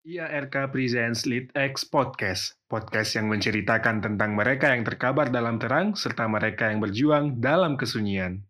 IARK Presents Lead X Podcast, podcast yang menceritakan tentang mereka yang terkabar dalam terang serta mereka yang berjuang dalam kesunyian.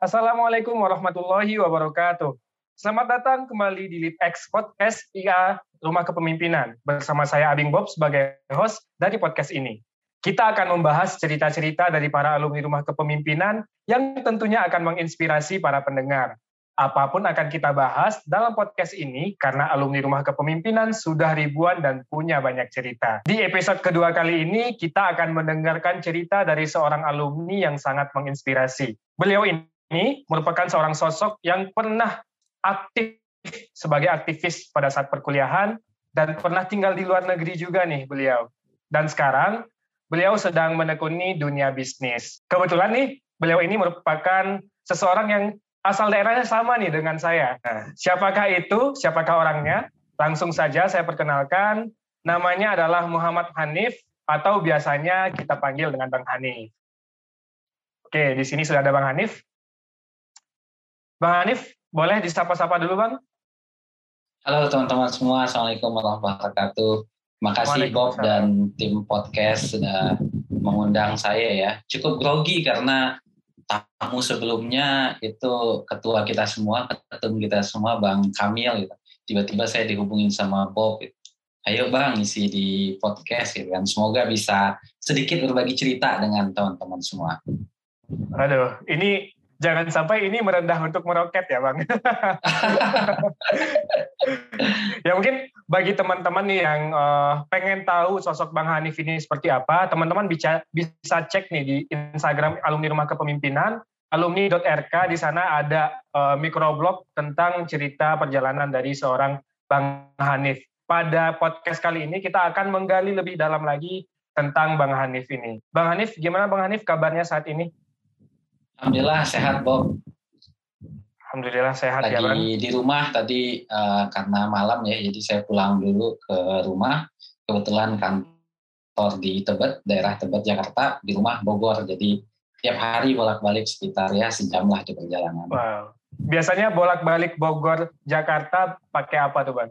Assalamualaikum warahmatullahi wabarakatuh. Selamat datang kembali di Lead X Podcast IA Rumah Kepemimpinan bersama saya Abing Bob sebagai host dari podcast ini. Kita akan membahas cerita-cerita dari para alumni Rumah Kepemimpinan yang tentunya akan menginspirasi para pendengar. Apa pun akan kita bahas dalam podcast ini karena alumni Rumah Kepemimpinan sudah ribuan dan punya banyak cerita. Di episode kedua kali ini kita akan mendengarkan cerita dari seorang alumni yang sangat menginspirasi. Beliau ini merupakan seorang sosok yang pernah aktif sebagai aktivis pada saat perkuliahan dan pernah tinggal di luar negeri juga nih beliau. Dan sekarang beliau sedang menekuni dunia bisnis. Kebetulan nih beliau ini merupakan seseorang yang asal daerahnya sama nih dengan saya. Nah, siapakah itu? Siapakah orangnya? Langsung saja saya perkenalkan. Namanya adalah Muhammad Hanif atau biasanya kita panggil dengan Bang Hanif. Oke, di sini sudah ada Bang Hanif. Bang Hanif, boleh disapa-sapa dulu, Bang? Halo teman-teman semua, Assalamualaikum warahmatullahi wabarakatuh. Makasih Bob dan tim podcast sudah mengundang saya ya. Cukup grogi karena tamu sebelumnya itu ketua kita semua, ketum kita semua, Bang Kamil. Gitu. Tiba-tiba saya dihubungin sama Bob. Gitu. Ayo Bang, isi di podcast gitu kan. Semoga bisa sedikit berbagi cerita dengan teman-teman semua. Aduh, ini jangan sampai ini merendah untuk meroket ya bang. ya mungkin bagi teman-teman nih yang uh, pengen tahu sosok bang Hanif ini seperti apa, teman-teman bisa bisa cek nih di Instagram alumni Rumah Kepemimpinan alumni.rk di sana ada uh, microblog tentang cerita perjalanan dari seorang bang Hanif. Pada podcast kali ini kita akan menggali lebih dalam lagi tentang Bang Hanif ini. Bang Hanif, gimana Bang Hanif kabarnya saat ini? Alhamdulillah sehat Bob. Alhamdulillah sehat Lagi ya Bang. di rumah tadi uh, karena malam ya, jadi saya pulang dulu ke rumah. Kebetulan kantor di Tebet, daerah Tebet Jakarta, di rumah Bogor. Jadi tiap hari bolak-balik sekitar ya sejam lah di perjalanan. Wow. Biasanya bolak-balik Bogor Jakarta pakai apa tuh Bang?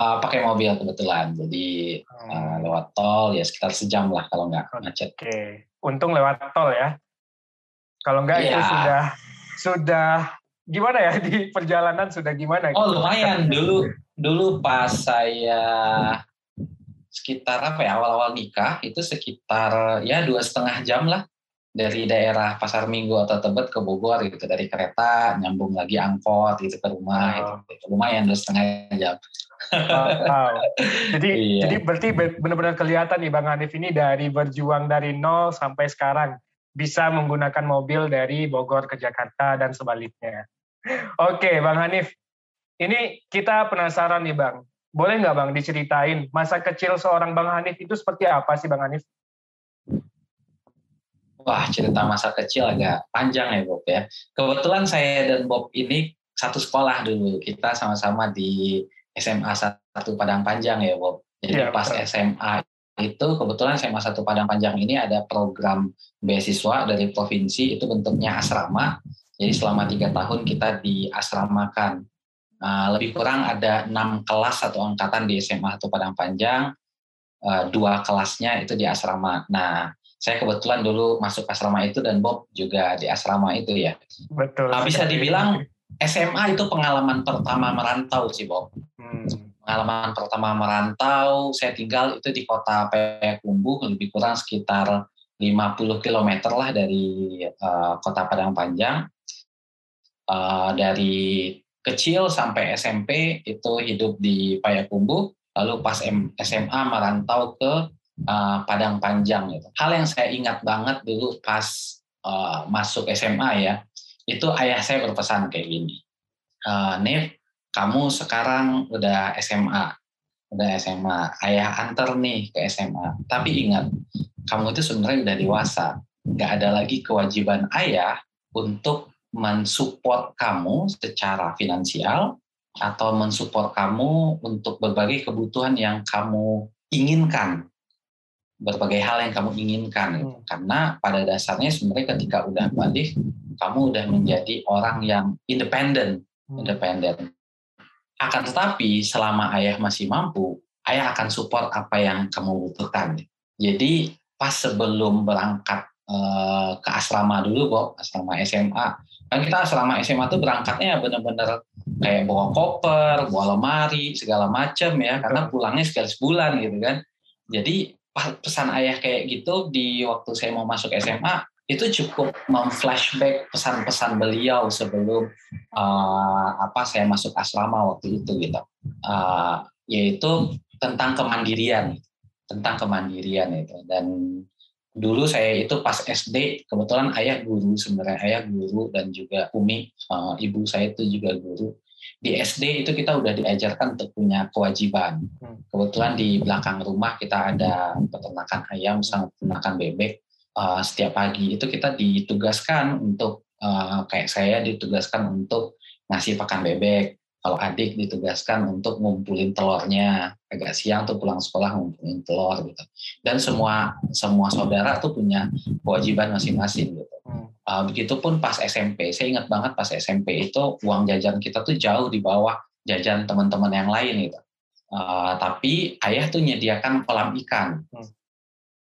Uh, pakai mobil kebetulan, jadi uh, lewat tol ya sekitar sejam lah kalau nggak macet. Oke, okay. untung lewat tol ya. Kalau enggak yeah. itu Iya. sudah sudah gimana ya di perjalanan sudah gimana? Oh lumayan dulu dulu pas saya sekitar apa ya awal-awal nikah itu sekitar ya dua setengah jam lah dari daerah Pasar Minggu atau Tebet ke Bogor gitu dari kereta nyambung lagi angkot gitu ke rumah Oh. gitu. lumayan dua setengah jam. Wow. Jadi Iya. jadi berarti benar-benar kelihatan nih Bang Hanif ini dari berjuang dari nol sampai sekarang bisa menggunakan mobil dari Bogor ke Jakarta dan sebaliknya. Oke, Bang Hanif. Ini kita penasaran nih, Bang. Boleh nggak, Bang, diceritain masa kecil seorang Bang Hanif itu seperti apa sih, Bang Hanif? Wah cerita masa kecil agak panjang ya Bob ya. Kebetulan saya dan Bob ini satu sekolah dulu. Kita sama-sama di SMA 1 Padang Panjang ya Bob. Jadi Iya, pas betul. SMA itu kebetulan SMA 1 Padang Panjang ini ada program beasiswa dari provinsi itu bentuknya asrama. Jadi selama tiga tahun kita diasramakan. Nah, lebih kurang ada enam kelas atau angkatan di SMA 1 Padang Panjang. Eh, dua kelasnya itu di asrama. Nah, saya kebetulan dulu masuk asrama itu dan Bob juga di asrama itu ya. Betul. Nah, bisa dibilang SMA itu pengalaman pertama merantau sih Bob. Hmm. Pengalaman pertama merantau, saya tinggal itu di kota Payakumbuh, lebih kurang sekitar 50 km lah dari uh, kota Padang Panjang. Uh, dari kecil sampai SMP itu hidup di Payakumbuh, lalu pas SMA merantau ke uh, Padang Panjang. Gitu. Hal yang saya ingat banget dulu pas uh, masuk SMA ya, itu ayah saya berpesan kayak gini, uh, Nif, kamu sekarang udah SMA, udah SMA, ayah antar nih ke SMA. Tapi ingat, kamu itu sebenarnya udah dewasa, nggak ada lagi kewajiban ayah untuk mensupport kamu secara finansial atau mensupport kamu untuk berbagai kebutuhan yang kamu inginkan berbagai hal yang kamu inginkan gitu. Hmm. karena pada dasarnya sebenarnya ketika udah balik kamu udah menjadi orang yang independen hmm. independen akan tetapi selama ayah masih mampu ayah akan support apa yang kamu butuhkan. Jadi pas sebelum berangkat uh, ke asrama dulu kok asrama SMA kan kita asrama SMA tuh berangkatnya benar-benar kayak bawa koper bawa lemari segala macam ya karena pulangnya sekali sebulan gitu kan. Jadi pesan ayah kayak gitu di waktu saya mau masuk SMA itu cukup memflashback pesan-pesan beliau sebelum uh, apa saya masuk asrama waktu itu gitu uh, yaitu tentang kemandirian tentang kemandirian itu dan dulu saya itu pas SD kebetulan ayah guru sebenarnya ayah guru dan juga Umi uh, ibu saya itu juga guru di SD itu kita udah diajarkan untuk punya kewajiban. Hmm. Kebetulan di belakang rumah kita ada peternakan ayam sama peternakan bebek. Uh, setiap pagi itu kita ditugaskan untuk uh, kayak saya ditugaskan untuk ngasih pakan bebek. Kalau adik ditugaskan untuk ngumpulin telurnya. Agak siang tuh pulang sekolah ngumpulin telur gitu. Dan semua semua saudara tuh punya kewajiban masing-masing gitu. Uh, begitupun pas SMP, saya ingat banget pas SMP itu uang jajan kita tuh jauh di bawah jajan teman-teman yang lain gitu. Uh, tapi ayah tuh nyediakan kolam ikan. Hmm.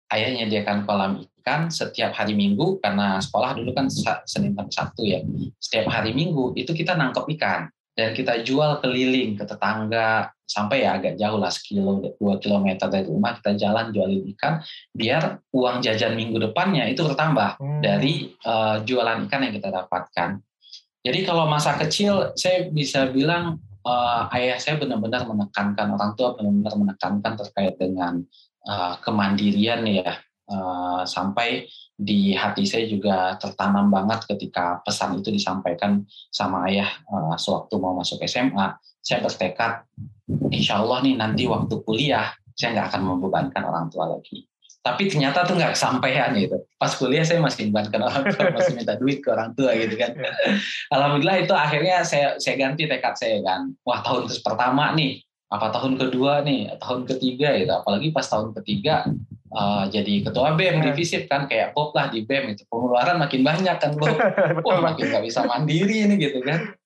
Ayah nyediakan kolam ikan setiap hari Minggu karena sekolah dulu kan Senin sampai Sabtu ya. Setiap hari Minggu itu kita nangkep ikan dan kita jual keliling ke tetangga sampai ya agak jauh lah sekilo dua kilometer dari rumah kita jalan jualin ikan biar uang jajan minggu depannya itu bertambah hmm. dari uh, jualan ikan yang kita dapatkan jadi kalau masa kecil saya bisa bilang uh, ayah saya benar-benar menekankan orang tua benar-benar menekankan terkait dengan uh, kemandirian ya uh, sampai di hati saya juga tertanam banget ketika pesan itu disampaikan sama ayah uh, sewaktu mau masuk SMA saya bertekad insya Allah nih nanti waktu kuliah saya nggak akan membebankan orang tua lagi. Tapi ternyata tuh nggak kesampaian gitu. Pas kuliah saya masih membebankan orang tua, masih minta duit ke orang tua gitu kan. Iya. Alhamdulillah itu akhirnya saya saya ganti tekad saya kan. Wah tahun pertama nih, apa tahun kedua nih, tahun ketiga gitu. Apalagi pas tahun ketiga uh, jadi ketua BEM di FISIP kan kayak Bob lah di BEM itu pengeluaran makin banyak kan Bob. Wah makin nggak bisa mandiri ini gitu kan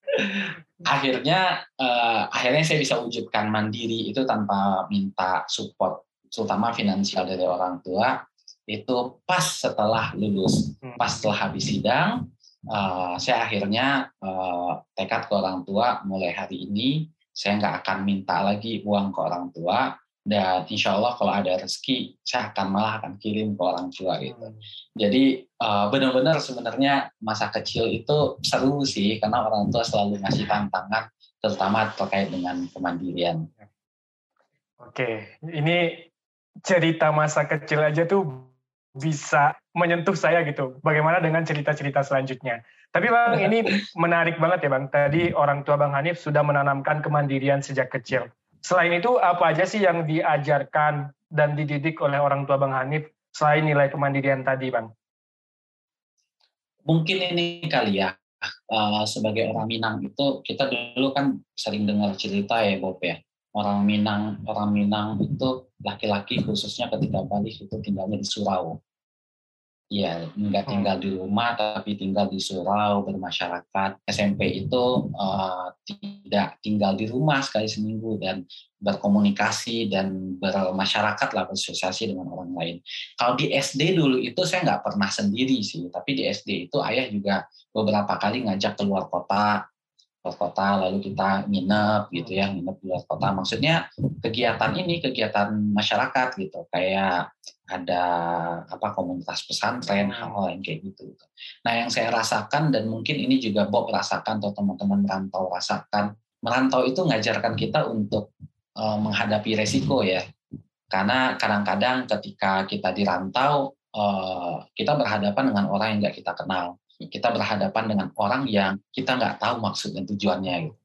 akhirnya uh, akhirnya saya bisa wujudkan mandiri itu tanpa minta support terutama finansial dari orang tua itu pas setelah lulus hmm. pas setelah habis sidang uh, saya akhirnya uh, tekad ke orang tua mulai hari ini saya nggak akan minta lagi uang ke orang tua dan insya Allah kalau ada rezeki saya akan malah akan kirim ke orang tua gitu. Hmm. jadi uh, benar-benar sebenarnya masa kecil itu seru sih karena orang tua selalu ngasih tantangan terutama terkait dengan kemandirian. Oke ini cerita masa kecil aja tuh bisa menyentuh saya gitu. Bagaimana dengan cerita-cerita selanjutnya? Tapi bang ini menarik banget ya bang. Tadi orang tua bang Hanif sudah menanamkan kemandirian sejak kecil Selain itu, apa aja sih yang diajarkan dan dididik oleh orang tua Bang Hanif selain nilai kemandirian tadi, Bang? Mungkin ini kali ya, uh, sebagai orang Minang itu kita dulu kan sering dengar cerita ya, Bob ya. Orang Minang, orang Minang itu laki-laki khususnya ketika balik itu tinggalnya di surau. Iya, nggak hmm. tinggal di rumah tapi tinggal di surau bermasyarakat. SMP itu uh, tidak tinggal di rumah sekali seminggu dan berkomunikasi dan bermasyarakat lah bersosialisasi dengan orang lain. Kalau di SD dulu itu saya nggak pernah sendiri sih, tapi di SD itu ayah juga beberapa kali ngajak keluar kota luar kota lalu kita nginep gitu ya nginep di luar kota. Maksudnya kegiatan ini kegiatan masyarakat gitu. Kayak ada apa komunitas pesantren hal-hal yang kayak gitu, nah yang saya rasakan dan mungkin ini juga Bob rasakan atau teman-teman merantau rasakan merantau itu ngajarkan kita untuk uh, menghadapi resiko ya. Karena kadang-kadang ketika kita dirantau uh, kita berhadapan dengan orang yang nggak kita kenal kita berhadapan dengan orang yang kita nggak tahu maksud dan tujuannya. Gitu.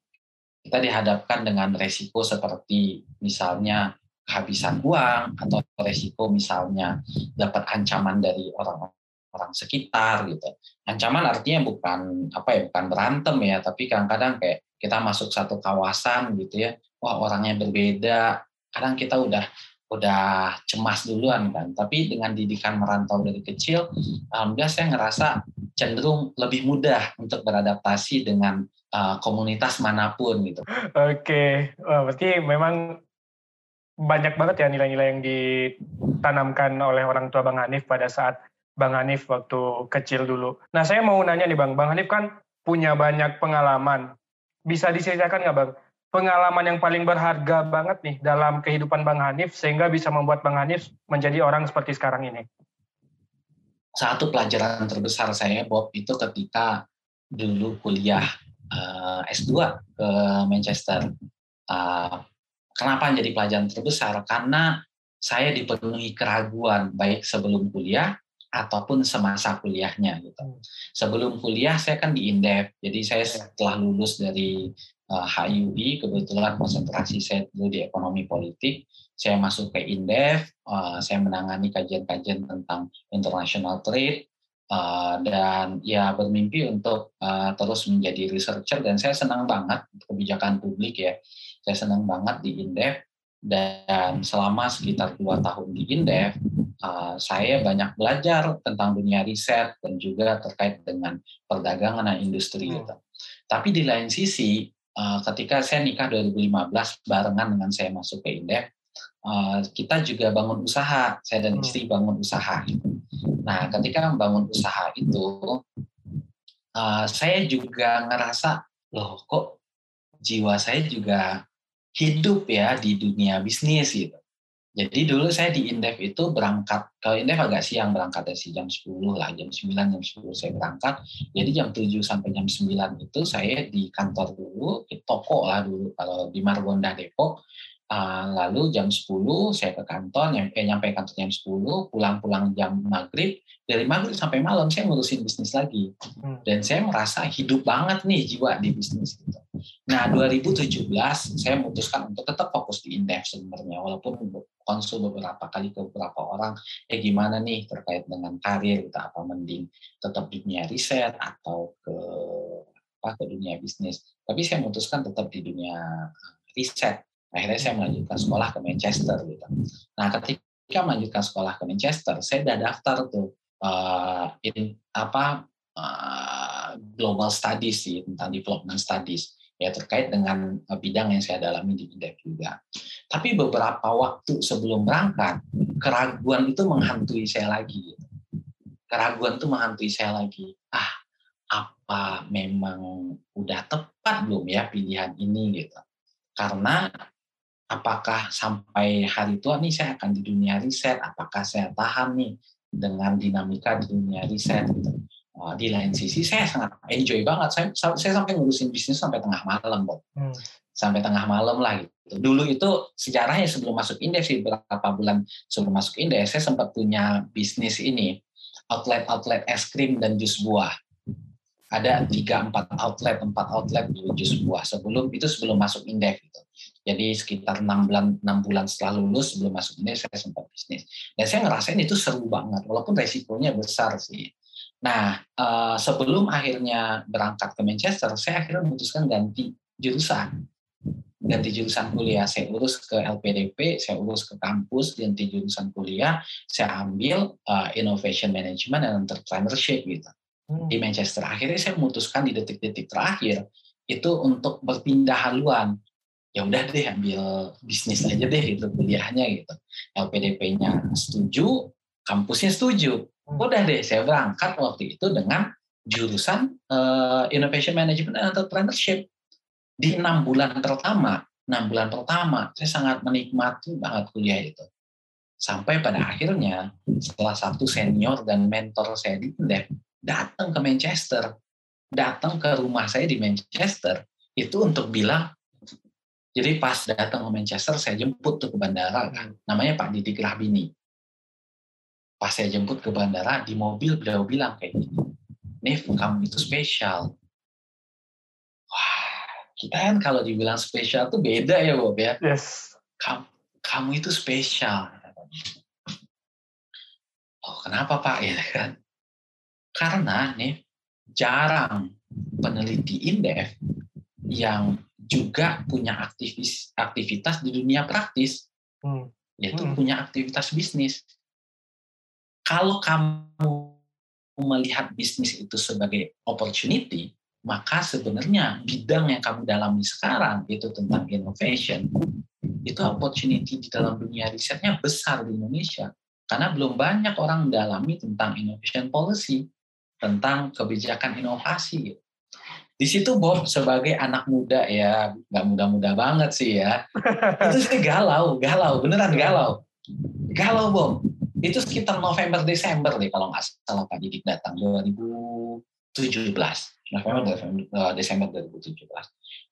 Kita dihadapkan dengan resiko seperti misalnya kehabisan uang atau resiko misalnya dapat ancaman dari orang orang sekitar gitu. Ancaman artinya bukan apa ya, bukan berantem ya, tapi kadang-kadang kayak kita masuk satu kawasan gitu ya, wah orangnya berbeda, kadang kita udah udah cemas duluan kan. Tapi dengan didikan merantau dari kecil, alhamdulillah saya ngerasa cenderung lebih mudah untuk beradaptasi dengan uh, komunitas mana pun gitu. Oke, Wah, berarti memang banyak banget ya nilai-nilai yang ditanamkan oleh orang tua Bang Hanif pada saat Bang Hanif waktu kecil dulu. Nah saya mau nanya nih Bang, Bang Hanif kan punya banyak pengalaman. Bisa diceritakan nggak Bang, pengalaman yang paling berharga banget nih dalam kehidupan Bang Hanif sehingga bisa membuat Bang Hanif menjadi orang seperti sekarang ini? Satu pelajaran terbesar saya Bob itu ketika dulu kuliah uh, eh, S2 ke Manchester. Uh, Kenapa jadi pelajaran terbesar? Karena saya dipenuhi keraguan baik sebelum kuliah ataupun semasa kuliahnya gitu. Hmm. Sebelum kuliah saya kan di Indef, jadi saya iya. setelah lulus dari uh, eh, kebetulan konsentrasi saya dulu di ekonomi politik, saya masuk ke Indef, uh, saya menangani kajian-kajian tentang international trade uh, dan ya bermimpi untuk terus menjadi researcher dan saya senang banget kebijakan publik ya saya senang banget di Indef dan selama sekitar dua tahun di Indef saya banyak belajar tentang dunia riset dan juga terkait dengan perdagangan dan industri hmm. gitu. Tapi di lain sisi ketika saya nikah 2015 barengan dengan saya masuk ke Indef uh, kita juga bangun usaha saya dan hmm. istri bangun usaha. Nah ketika membangun usaha itu uh, saya juga ngerasa loh kok jiwa saya juga hidup ya di dunia bisnis gitu. Jadi dulu saya di Indef itu berangkat, kalau Indef agak siang berangkat dari jam 10 lah, jam 9, jam 10 saya berangkat. Jadi jam 7 sampai jam 9 itu saya di kantor dulu, di toko lah dulu, kalau di Margonda Depok. Uh, lalu jam 10 saya ke kantor, nyampe, nyampe kantor jam 10, pulang-pulang jam maghrib, dari maghrib sampai malam saya ngurusin bisnis lagi. Hmm. Dan saya merasa hidup banget nih jiwa di bisnis. Gitu. Nah 2017 saya memutuskan untuk tetap fokus di Indef sebenarnya, walaupun konsul beberapa kali ke beberapa orang, eh gimana nih terkait dengan karir, kita apa mending tetap di dunia riset atau ke apa ke dunia bisnis. Tapi saya memutuskan tetap di dunia riset Akhirnya saya melanjutkan sekolah ke Manchester gitu. Nah, ketika melanjutkan sekolah ke Manchester, saya sudah daftar tuh uh, in apa uh, global studies sih tentang development studies ya terkait dengan bidang yang saya dalami di Indef juga. Tapi beberapa waktu sebelum berangkat, keraguan itu menghantui saya lagi. Keraguan itu menghantui saya lagi. Ah, apa memang udah tepat belum ya pilihan ini gitu? Karena apakah sampai hari tua nih saya akan di dunia riset, apakah saya tahan nih dengan dinamika di dunia riset gitu. di lain sisi saya sangat enjoy banget. Saya, saya sampai ngurusin bisnis sampai tengah malam, Bob. Hmm. Sampai tengah malam lah gitu. Dulu itu sejarahnya sebelum masuk indeks sih beberapa bulan sebelum masuk indeks saya sempat punya bisnis ini outlet-outlet es krim dan jus buah ada tiga empat outlet empat outlet jus buah sebelum itu sebelum masuk indeks gitu jadi sekitar enam bulan enam bulan setelah lulus sebelum masuk ini saya sempat bisnis. Dan saya ngerasain itu seru banget, walaupun resikonya besar sih. Nah uh, sebelum akhirnya berangkat ke Manchester, saya akhirnya memutuskan ganti jurusan, ganti jurusan kuliah. Saya urus ke LPDP, saya urus ke kampus, ganti jurusan kuliah. Saya ambil uh, Innovation Management dan Entrepreneurship gitu hmm. di Manchester. Akhirnya saya memutuskan di detik-detik terakhir itu untuk berpindah haluan ya udah deh ambil bisnis aja deh gitu kuliahnya gitu. LPDP-nya setuju kampusnya setuju. Udah deh saya berangkat waktu itu dengan jurusan uh, Innovation Management and Entrepreneurship. Di enam bulan pertama enam bulan pertama saya sangat menikmati banget kuliah itu. Sampai pada akhirnya salah satu senior dan mentor saya di Indef datang ke Manchester. Datang ke rumah saya di Manchester itu untuk bilang jadi pas datang ke Manchester, saya jemput tuh ke bandara kan. Namanya Pak Didi Grahbini. Pas saya jemput ke bandara, di mobil beliau bilang kayak gini, Nif, kamu itu spesial. Wah, kita kan kalau dibilang spesial tuh beda ya Bob ya. Yes. Kamu, kamu itu spesial. Oh kenapa Pak ya kan? Karena nih jarang peneliti indef yang juga punya aktivis, aktivitas di dunia praktis, hmm. yaitu hmm. punya aktivitas bisnis. Kalau kamu melihat bisnis itu sebagai opportunity, maka sebenarnya bidang yang kamu dalami sekarang itu tentang innovation, itu opportunity di dalam dunia risetnya besar di Indonesia. Karena belum banyak orang mendalami tentang innovation policy tentang kebijakan inovasi. Di situ Bob sebagai anak muda ya nggak muda-muda banget sih ya. itu sih galau, galau, beneran galau. Galau Bob. Itu sekitar November Desember deh kalau nggak salah Pak Didik datang 2017. November eh, Desember 2017.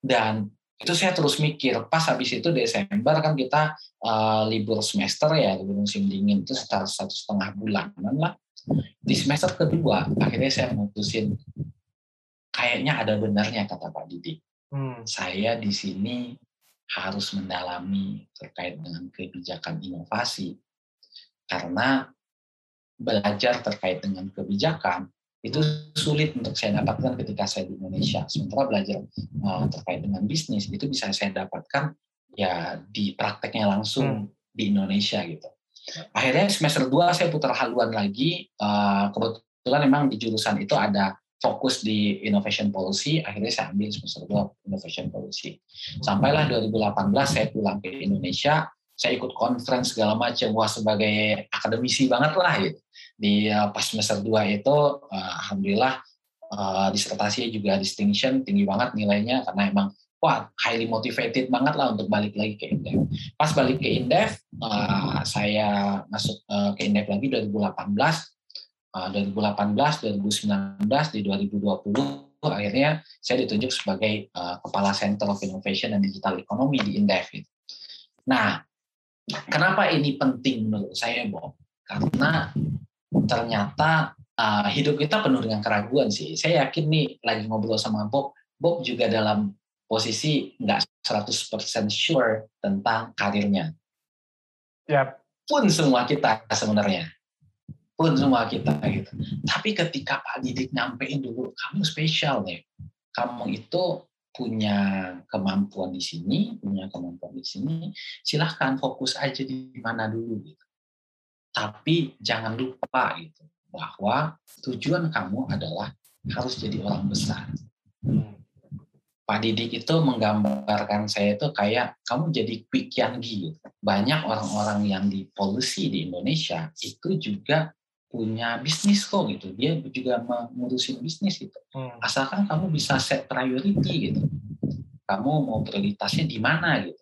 Dan itu saya terus mikir pas habis itu Desember kan kita uh, libur semester ya libur musim dingin itu sekitar satu setengah bulanan lah di semester kedua akhirnya saya memutusin kayaknya ada benarnya kata Pak Didi. Hmm. Saya di sini harus mendalami terkait dengan kebijakan inovasi karena belajar terkait dengan kebijakan itu sulit untuk saya dapatkan ketika saya di Indonesia. Sementara belajar uh, terkait dengan bisnis itu bisa saya dapatkan ya di prakteknya langsung hmm. di Indonesia gitu akhirnya semester 2 saya putar haluan lagi uh, kebetulan memang di jurusan itu ada fokus di innovation policy akhirnya saya ambil semester 2 innovation policy sampailah 2018 saya pulang ke Indonesia saya ikut conference segala macam wah sebagai akademisi banget lah gitu di uh, pas semester 2 itu uh, alhamdulillah uh, disertasinya juga distinction tinggi banget nilainya karena emang wah highly motivated banget lah untuk balik lagi ke Indef. Pas balik ke Indef, saya masuk ke Indef lagi 2018, uh, 2018, 2019, di 2020 akhirnya saya ditunjuk sebagai uh, kepala Center of Innovation and Digital Economy di Indef. Nah, kenapa ini penting menurut saya, Bob? Karena ternyata uh, hidup kita penuh dengan keraguan sih. Saya yakin nih lagi ngobrol sama Bob, Bob juga dalam posisi nggak 100% sure tentang karirnya. Yep. Pun semua kita sebenarnya. Pun semua kita gitu. Tapi ketika Pak Didik nyampein dulu, kamu spesial nih. Kamu itu punya kemampuan di sini, punya kemampuan di sini, silahkan fokus aja di mana dulu gitu. Tapi jangan lupa gitu bahwa tujuan kamu adalah harus jadi orang besar. Pak Didik itu menggambarkan saya itu kayak kamu jadi quick Yanggi. Banyak orang-orang yang di polisi di Indonesia itu juga punya bisnis kok gitu. Dia juga mengurusin bisnis gitu. Hmm. Asalkan kamu bisa set priority gitu. Kamu mau prioritasnya di mana gitu.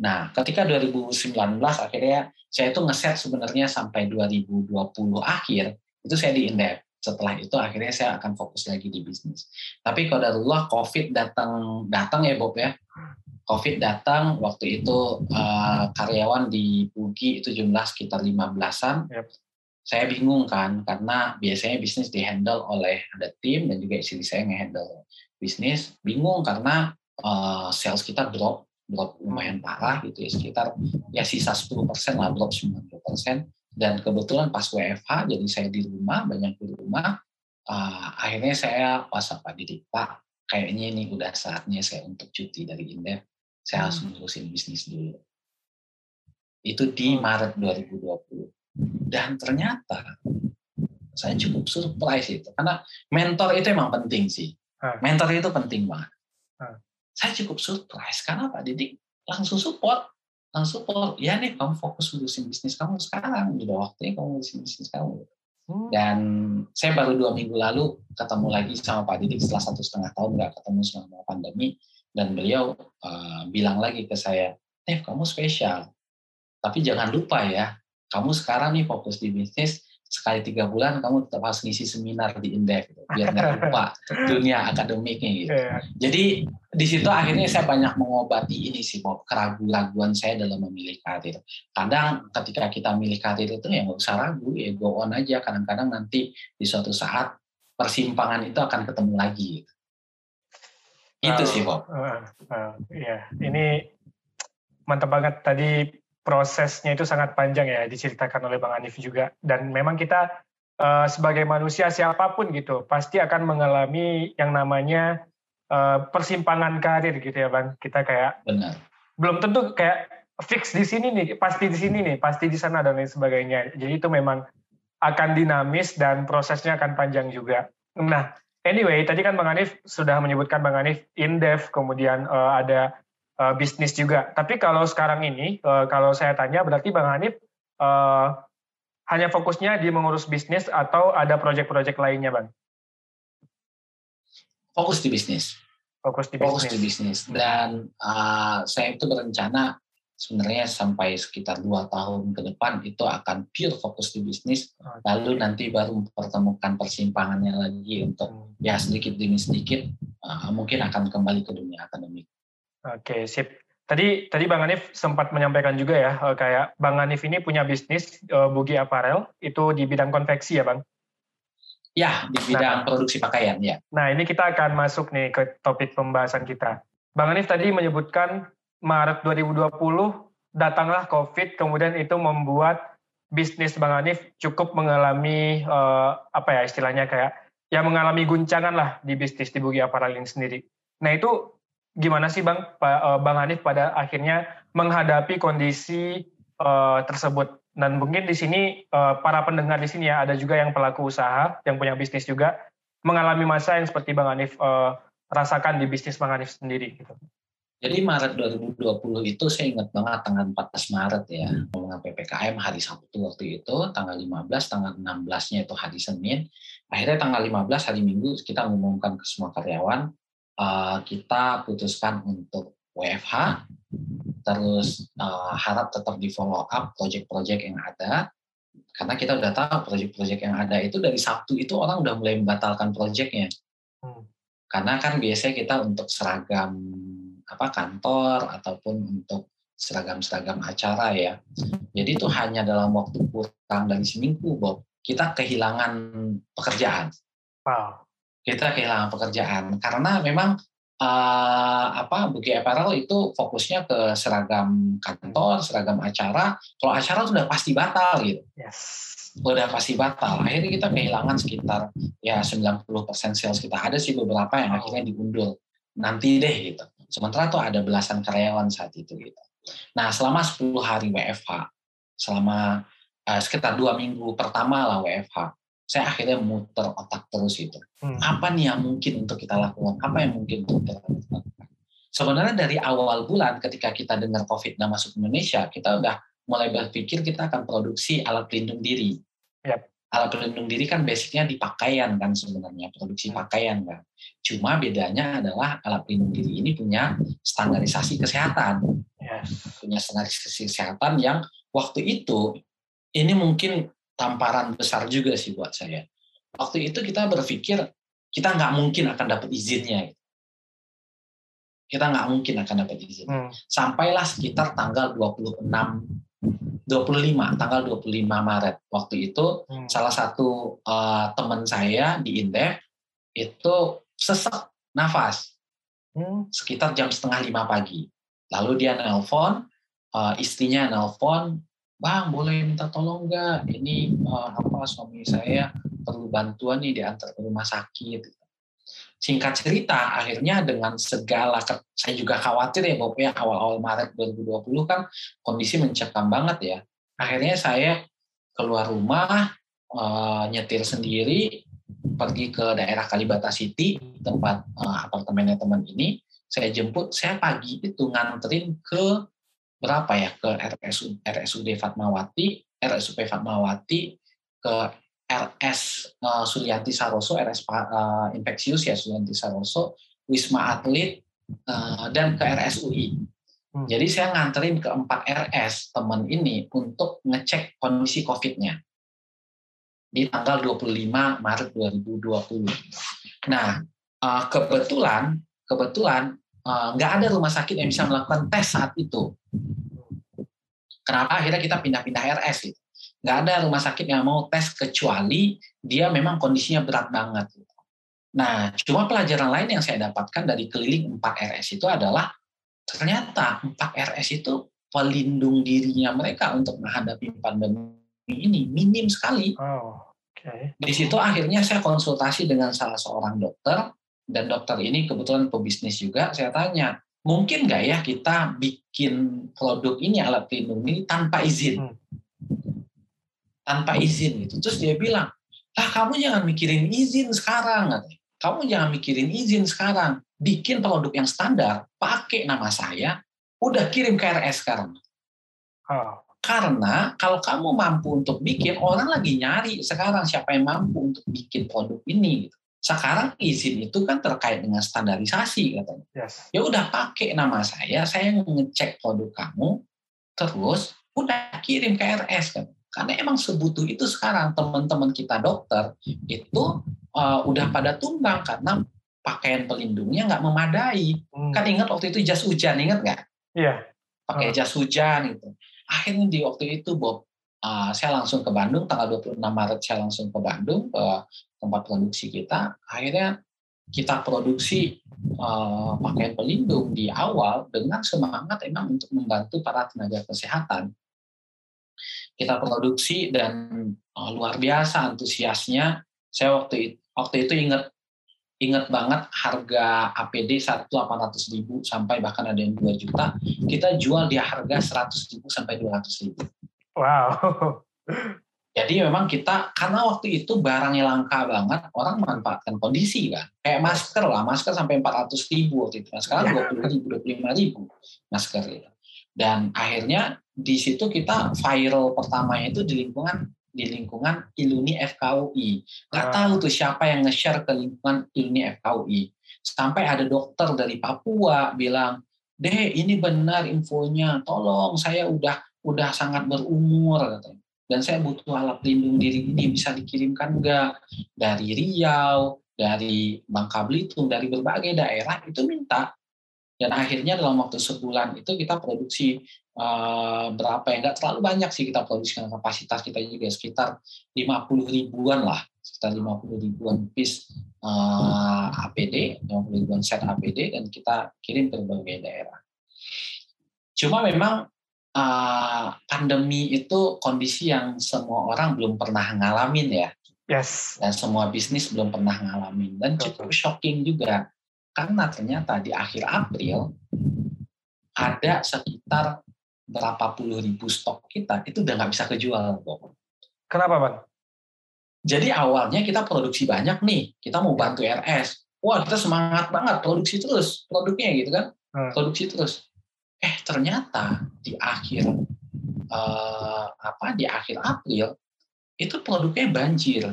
Nah, ketika 2019 akhirnya saya itu ngeset sebenarnya sampai 2020 akhir itu saya di Indef setelah itu akhirnya saya akan fokus lagi di bisnis. Tapi kalau darulah COVID datang datang ya Bob ya. COVID datang waktu itu uh, karyawan di Pugi itu jumlah sekitar 15-an. Yep. Saya bingung kan karena biasanya bisnis dihandle oleh ada tim dan juga istri saya ngehandle bisnis. Bingung karena uh, sales kita drop drop lumayan parah gitu ya sekitar ya sisa 10% lah drop 90% dan kebetulan pas WFH jadi saya di rumah banyak di rumah uh, akhirnya saya WhatsApp Pak Didik Pak kayaknya ini udah saatnya saya untuk cuti dari Indef saya harus hmm. ngurusin bisnis dulu itu di hmm. Maret 2020 dan ternyata saya cukup surprise itu karena mentor itu emang penting sih. Mentor itu penting banget. Saya cukup surprise karena Pak Didik langsung support langsung support. Ya nih kamu fokus ngurusin bisnis kamu sekarang udah waktunya kamu ngurusin bisnis kamu. Hmm. dan saya baru dua minggu lalu ketemu lagi sama Pak Didik. Setelah satu setengah tahun nggak ketemu selama pandemi. Dan beliau uh, bilang lagi ke saya Nev kamu spesial. Tapi jangan lupa ya kamu sekarang nih fokus di bisnis sekali tiga bulan kamu tetap harus ngisi seminar di Indef gitu, biar nggak lupa dunia akademiknya gitu. Yeah. Jadi di situ akhirnya saya banyak mengobati ini sih Bob, keraguan-raguan saya dalam memilih karir. Kadang ketika kita milih karir itu ya nggak usah ragu, ya go on aja. Kadang-kadang nanti di suatu saat persimpangan itu akan ketemu lagi. Gitu. Itu sih Bob. Uh, uh, ya, ini mantap banget tadi prosesnya itu sangat panjang ya diceritakan oleh Bang Anif juga. Dan memang kita uh, sebagai manusia siapa pun gitu pasti akan mengalami yang namanya uh, persimpangan karir gitu ya bang. Kita kayak benar. belum tentu kayak fix di sini nih pasti di sini nih pasti di sana dan lain sebagainya. Jadi itu memang akan dinamis dan prosesnya akan panjang juga. Nah anyway tadi kan bang Anif sudah menyebutkan bang Anif indef kemudian uh, ada uh, bisnis juga tapi kalau sekarang ini uh, kalau saya tanya berarti bang Hanif uh, hanya fokusnya di mengurus bisnis atau ada proyek-proyek lainnya, Bang? Fokus di bisnis. Fokus di Fokus bisnis. di bisnis. Dan uh, saya itu berencana sebenarnya sampai sekitar dua tahun ke depan itu akan pure fokus di bisnis. Okay. Lalu nanti baru mempertemukan persimpangannya lagi untuk hmm. ya sedikit demi sedikit uh, mungkin akan kembali ke dunia akademik. Oke, sip. Tadi tadi Bang Hanif sempat menyampaikan juga ya eh, kayak Bang Hanif ini punya bisnis uh, Bugi Apparel itu di bidang konveksi ya Bang? Ya, di bidang nah, produksi pakaian ya. Nah, ini kita akan masuk nih ke topik pembahasan kita. Bang Hanif tadi menyebutkan Maret 2020 datanglah Covid kemudian itu membuat bisnis Bang Hanif cukup mengalami uh, apa ya istilahnya kayak ya mengalami guncangan lah di bisnis di Bugi Apparel ini sendiri. Nah, itu gimana sih Bang eh, Bang Hanif pada akhirnya menghadapi kondisi uh, tersebut dan mungkin di sini uh, para pendengar di sini ya ada juga yang pelaku usaha yang punya bisnis juga mengalami masa yang seperti Bang Hanif rasakan di bisnis Bang Hanif sendiri gitu. Jadi Maret 2020 itu saya ingat banget tanggal 14 Maret ya, ngomong PPKM hari Sabtu waktu itu, tanggal 15, tanggal 16-nya itu hari Senin. Akhirnya tanggal 15 hari Minggu kita mengumumkan ke semua karyawan uh, kita putuskan untuk WFH, terus uh, harap tetap di follow up project-project yang ada, karena kita udah tahu project-project yang ada itu dari Sabtu itu orang udah mulai membatalkan projectnya. Hmm. Karena kan biasanya kita untuk seragam apa kantor ataupun untuk seragam-seragam acara ya. Jadi itu hanya dalam waktu kurang dari seminggu, Bob. Kita kehilangan pekerjaan. Wow kita kehilangan pekerjaan karena memang uh, apa Buki Apparel itu fokusnya ke seragam kantor, seragam acara. Kalau acara sudah pasti batal gitu. Yes. Udah pasti batal. Akhirnya kita kehilangan sekitar ya 90% sales kita. Ada sih beberapa yang akhirnya diundur. Nanti deh gitu. Sementara tuh ada belasan karyawan saat itu gitu. Nah, selama 10 hari WFH, selama uh, sekitar dua minggu pertama lah WFH, saya akhirnya muter otak terus itu. Hmm. Apa nih yang mungkin untuk kita lakukan? Apa yang mungkin untuk kita lakukan? Sebenarnya dari awal bulan ketika kita dengar COVID dan masuk Indonesia, kita udah mulai berpikir kita akan produksi alat pelindung diri. Yep. Alat pelindung diri kan basicnya di pakaian kan sebenarnya, produksi hmm. pakaian kan. Cuma bedanya adalah alat pelindung diri ini punya standarisasi kesehatan. Yes. Punya standarisasi kesehatan yang waktu itu ini mungkin tamparan besar juga sih buat saya. Waktu itu kita berpikir kita nggak mungkin akan dapat izinnya. Kita nggak mungkin akan dapat izin. Hmm. Sampailah sekitar tanggal 26 25 tanggal 25 Maret waktu itu hmm. salah satu uh, teman saya di Indef itu sesak nafas hmm. sekitar jam setengah lima pagi lalu dia nelpon uh, istrinya nelpon bang boleh minta tolong nggak? Ini uh, apa suami saya perlu bantuan nih diantar ke rumah sakit. Singkat cerita akhirnya dengan segala saya juga khawatir ya Bapak ya awal-awal Maret 2020 kan kondisi mencekam banget ya. Akhirnya saya keluar rumah uh, nyetir sendiri pergi ke daerah Kalibata City tempat uh, apartemennya teman ini. Saya jemput saya pagi itu nganterin ke berapa ya ke RSUD, RSUD Fatmawati, RSUP Fatmawati, ke RS uh, eh, Sulianti Saroso, RS uh, eh, Infeksius ya Sulianti Saroso, Wisma Atlet, uh, dan ke RSUI. Hmm. Jadi saya nganterin ke empat RS teman ini untuk ngecek kondisi COVID-nya di tanggal 25 Maret 2020. Nah, uh, kebetulan kebetulan nggak uh, ada rumah sakit yang bisa melakukan tes saat itu. Kenapa akhirnya kita pindah-pindah RS gitu. Nggak ada rumah sakit yang mau tes kecuali dia memang kondisinya berat banget. Gitu. Nah, cuma pelajaran lain yang saya dapatkan dari keliling 4 RS itu adalah ternyata 4 RS itu pelindung dirinya mereka untuk menghadapi pandemi ini minim sekali. Oh, Okay. Di situ akhirnya saya konsultasi dengan salah seorang dokter dan dokter ini kebetulan pebisnis juga. Saya tanya, mungkin nggak ya kita bikin produk ini alat pelindung ini tanpa izin, hmm. tanpa izin gitu. Terus dia bilang, ah kamu jangan mikirin izin sekarang, kamu jangan mikirin izin sekarang, bikin produk yang standar, pakai nama saya, udah kirim ke RS sekarang. Oh. Karena kalau kamu mampu untuk bikin, orang lagi nyari sekarang siapa yang mampu untuk bikin produk ini. Gitu. Sekarang izin itu kan terkait dengan standarisasi katanya. Yes. Ya udah pakai nama saya, saya ngecek produk kamu, terus udah kirim ke RS kan. Karena emang sebutuh itu sekarang teman-teman kita dokter itu uh, udah pada tumbang karena pakaian pelindungnya nggak memadai. Hmm. Kan ingat waktu itu jas hujan, ingat nggak? Iya. Pakai hmm. jas hujan itu akhirnya di waktu itu Bob uh, saya langsung ke Bandung tanggal 26 Maret saya langsung ke Bandung ke tempat produksi kita akhirnya kita produksi uh, pakaian pelindung di awal dengan semangat emang untuk membantu para tenaga kesehatan. Kita produksi dan uh, luar biasa antusiasnya. Saya waktu itu, waktu itu ingat ingat banget harga APD 1 800 ribu sampai bahkan ada yang 2 juta. Kita jual di harga 100 ribu sampai 200 ribu. Wow jadi memang kita karena waktu itu barangnya langka banget orang memanfaatkan kondisi kan kayak masker lah masker sampai 400 ribu waktu itu nah, sekarang 20 ribu 25 ribu masker itu dan akhirnya di situ kita viral pertamanya itu di lingkungan di lingkungan Iluni FKUI. Nggak ah. tahu tuh siapa yang nge-share ke lingkungan Iluni FKUI. Sampai ada dokter dari Papua bilang, deh ini benar infonya, tolong saya udah udah sangat berumur katanya. Dan saya butuh alat pelindung diri ini bisa dikirimkan enggak dari Riau, dari Bangka Belitung, dari berbagai daerah itu minta. Dan akhirnya dalam waktu sebulan itu kita produksi uh, berapa ya? Nggak terlalu banyak sih kita produksi kapasitas kita juga sekitar 50 ribuan lah. Sekitar 50 ribuan piece uh, APD 50 ribuan set APD dan kita kirim ke berbagai daerah. Cuma memang uh, pandemi itu kondisi yang semua orang belum pernah ngalamin ya yes dan semua bisnis belum pernah ngalamin dan cukup shocking juga karena ternyata di akhir April ada sekitar berapa puluh ribu stok kita itu udah nggak bisa kejual kok. Kenapa, Bang? Jadi awalnya kita produksi banyak nih, kita mau bantu RS. Wah, kita semangat banget produksi terus produknya gitu kan, hmm. produksi terus. Eh ternyata di akhir uh, apa di akhir April itu produknya banjir,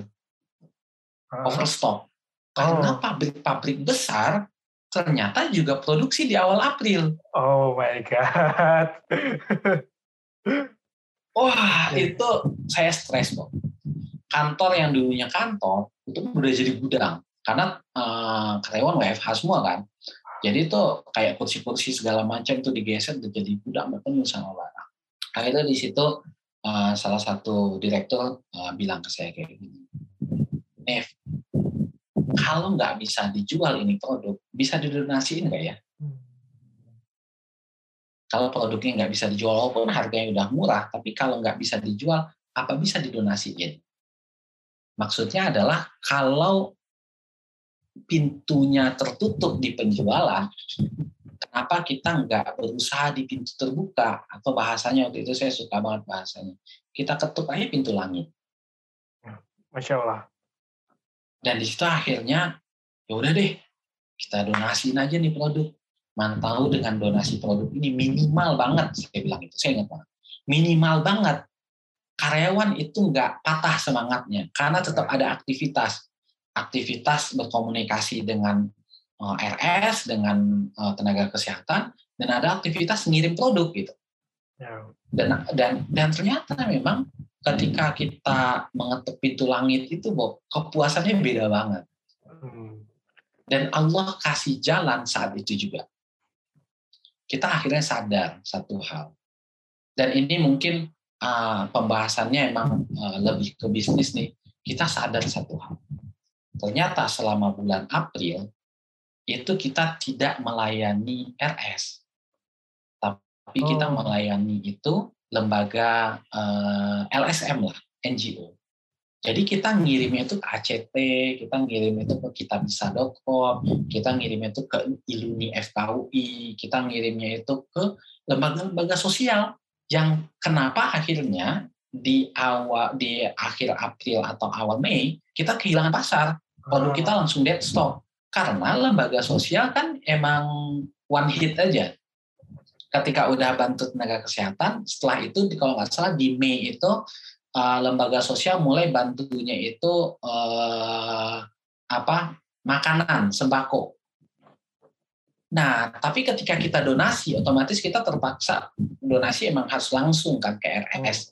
hmm. overstock. Karena oh. pabrik-pabrik besar ternyata juga produksi di awal April. Oh my god. Wah, itu saya stres, kok. Kantor yang dulunya kantor itu udah jadi gudang karena uh, karyawan WFH semua kan. Jadi itu kayak kursi-kursi segala macam itu digeser jadi gudang penuh sama barang. Akhirnya di situ uh, salah satu direktur uh, bilang ke saya kayak gini, Nev, kalau nggak bisa dijual ini produk, bisa didonasiin nggak ya? Kalau produknya nggak bisa dijual, walaupun harganya udah murah, tapi kalau nggak bisa dijual, apa bisa didonasiin? Maksudnya adalah kalau pintunya tertutup di penjualan, kenapa kita nggak berusaha di pintu terbuka? Atau bahasanya waktu itu saya suka banget bahasanya. Kita ketuk aja pintu langit. Masya Allah. Dan di situ akhirnya ya udah deh kita donasiin aja nih produk. Mantau dengan donasi produk ini minimal banget saya bilang itu saya ingat banget. Minimal banget karyawan itu nggak patah semangatnya karena tetap ada aktivitas aktivitas berkomunikasi dengan uh, eh, RS dengan uh, tenaga kesehatan dan ada aktivitas ngirim produk gitu ya. dan dan dan ternyata memang ketika kita mengetuk pintu langit itu, Bob, kepuasannya beda banget. Hmm. Dan Allah kasih jalan saat itu juga. Kita akhirnya sadar satu hal. Dan ini mungkin uh, pembahasannya emang uh, lebih ke bisnis nih. Kita sadar satu hal. Ternyata selama bulan April, itu kita tidak melayani RS. Tapi kita oh. melayani itu lembaga eh, LSM lah, NGO. Jadi kita ngirimnya itu ke ACT, kita ngirim itu ke kitabisa.com, kita ngirimnya itu ke Iluni FKUI, kita ngirimnya itu ke lembaga-lembaga sosial yang kenapa akhirnya di awal di akhir April atau awal Mei kita kehilangan pasar, produk kita Ah. langsung dead stop karena lembaga sosial kan emang one hit aja. Ketika udah bantu tenaga kesehatan, setelah itu kalau nggak salah di Mei itu uh, lembaga sosial mulai bantunya itu uh, apa makanan sembako. Nah, tapi ketika kita donasi, otomatis kita terpaksa donasi emang harus langsung kan ke RS.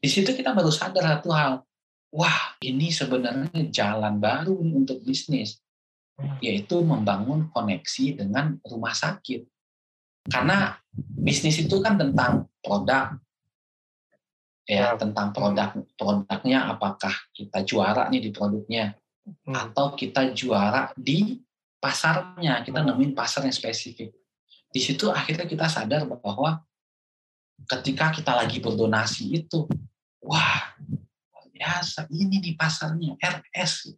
Di situ kita baru sadar satu hal, wah ini sebenarnya jalan baru nih untuk bisnis, yaitu membangun koneksi dengan rumah sakit. Karena bisnis itu kan tentang produk, ya Ya. tentang produk produknya apakah kita juara nih di produknya Hmm. atau kita juara di pasarnya kita Hmm. nemuin pasar yang spesifik di situ akhirnya kita sadar bahwa ketika kita lagi berdonasi itu wah biasa ini di pasarnya RS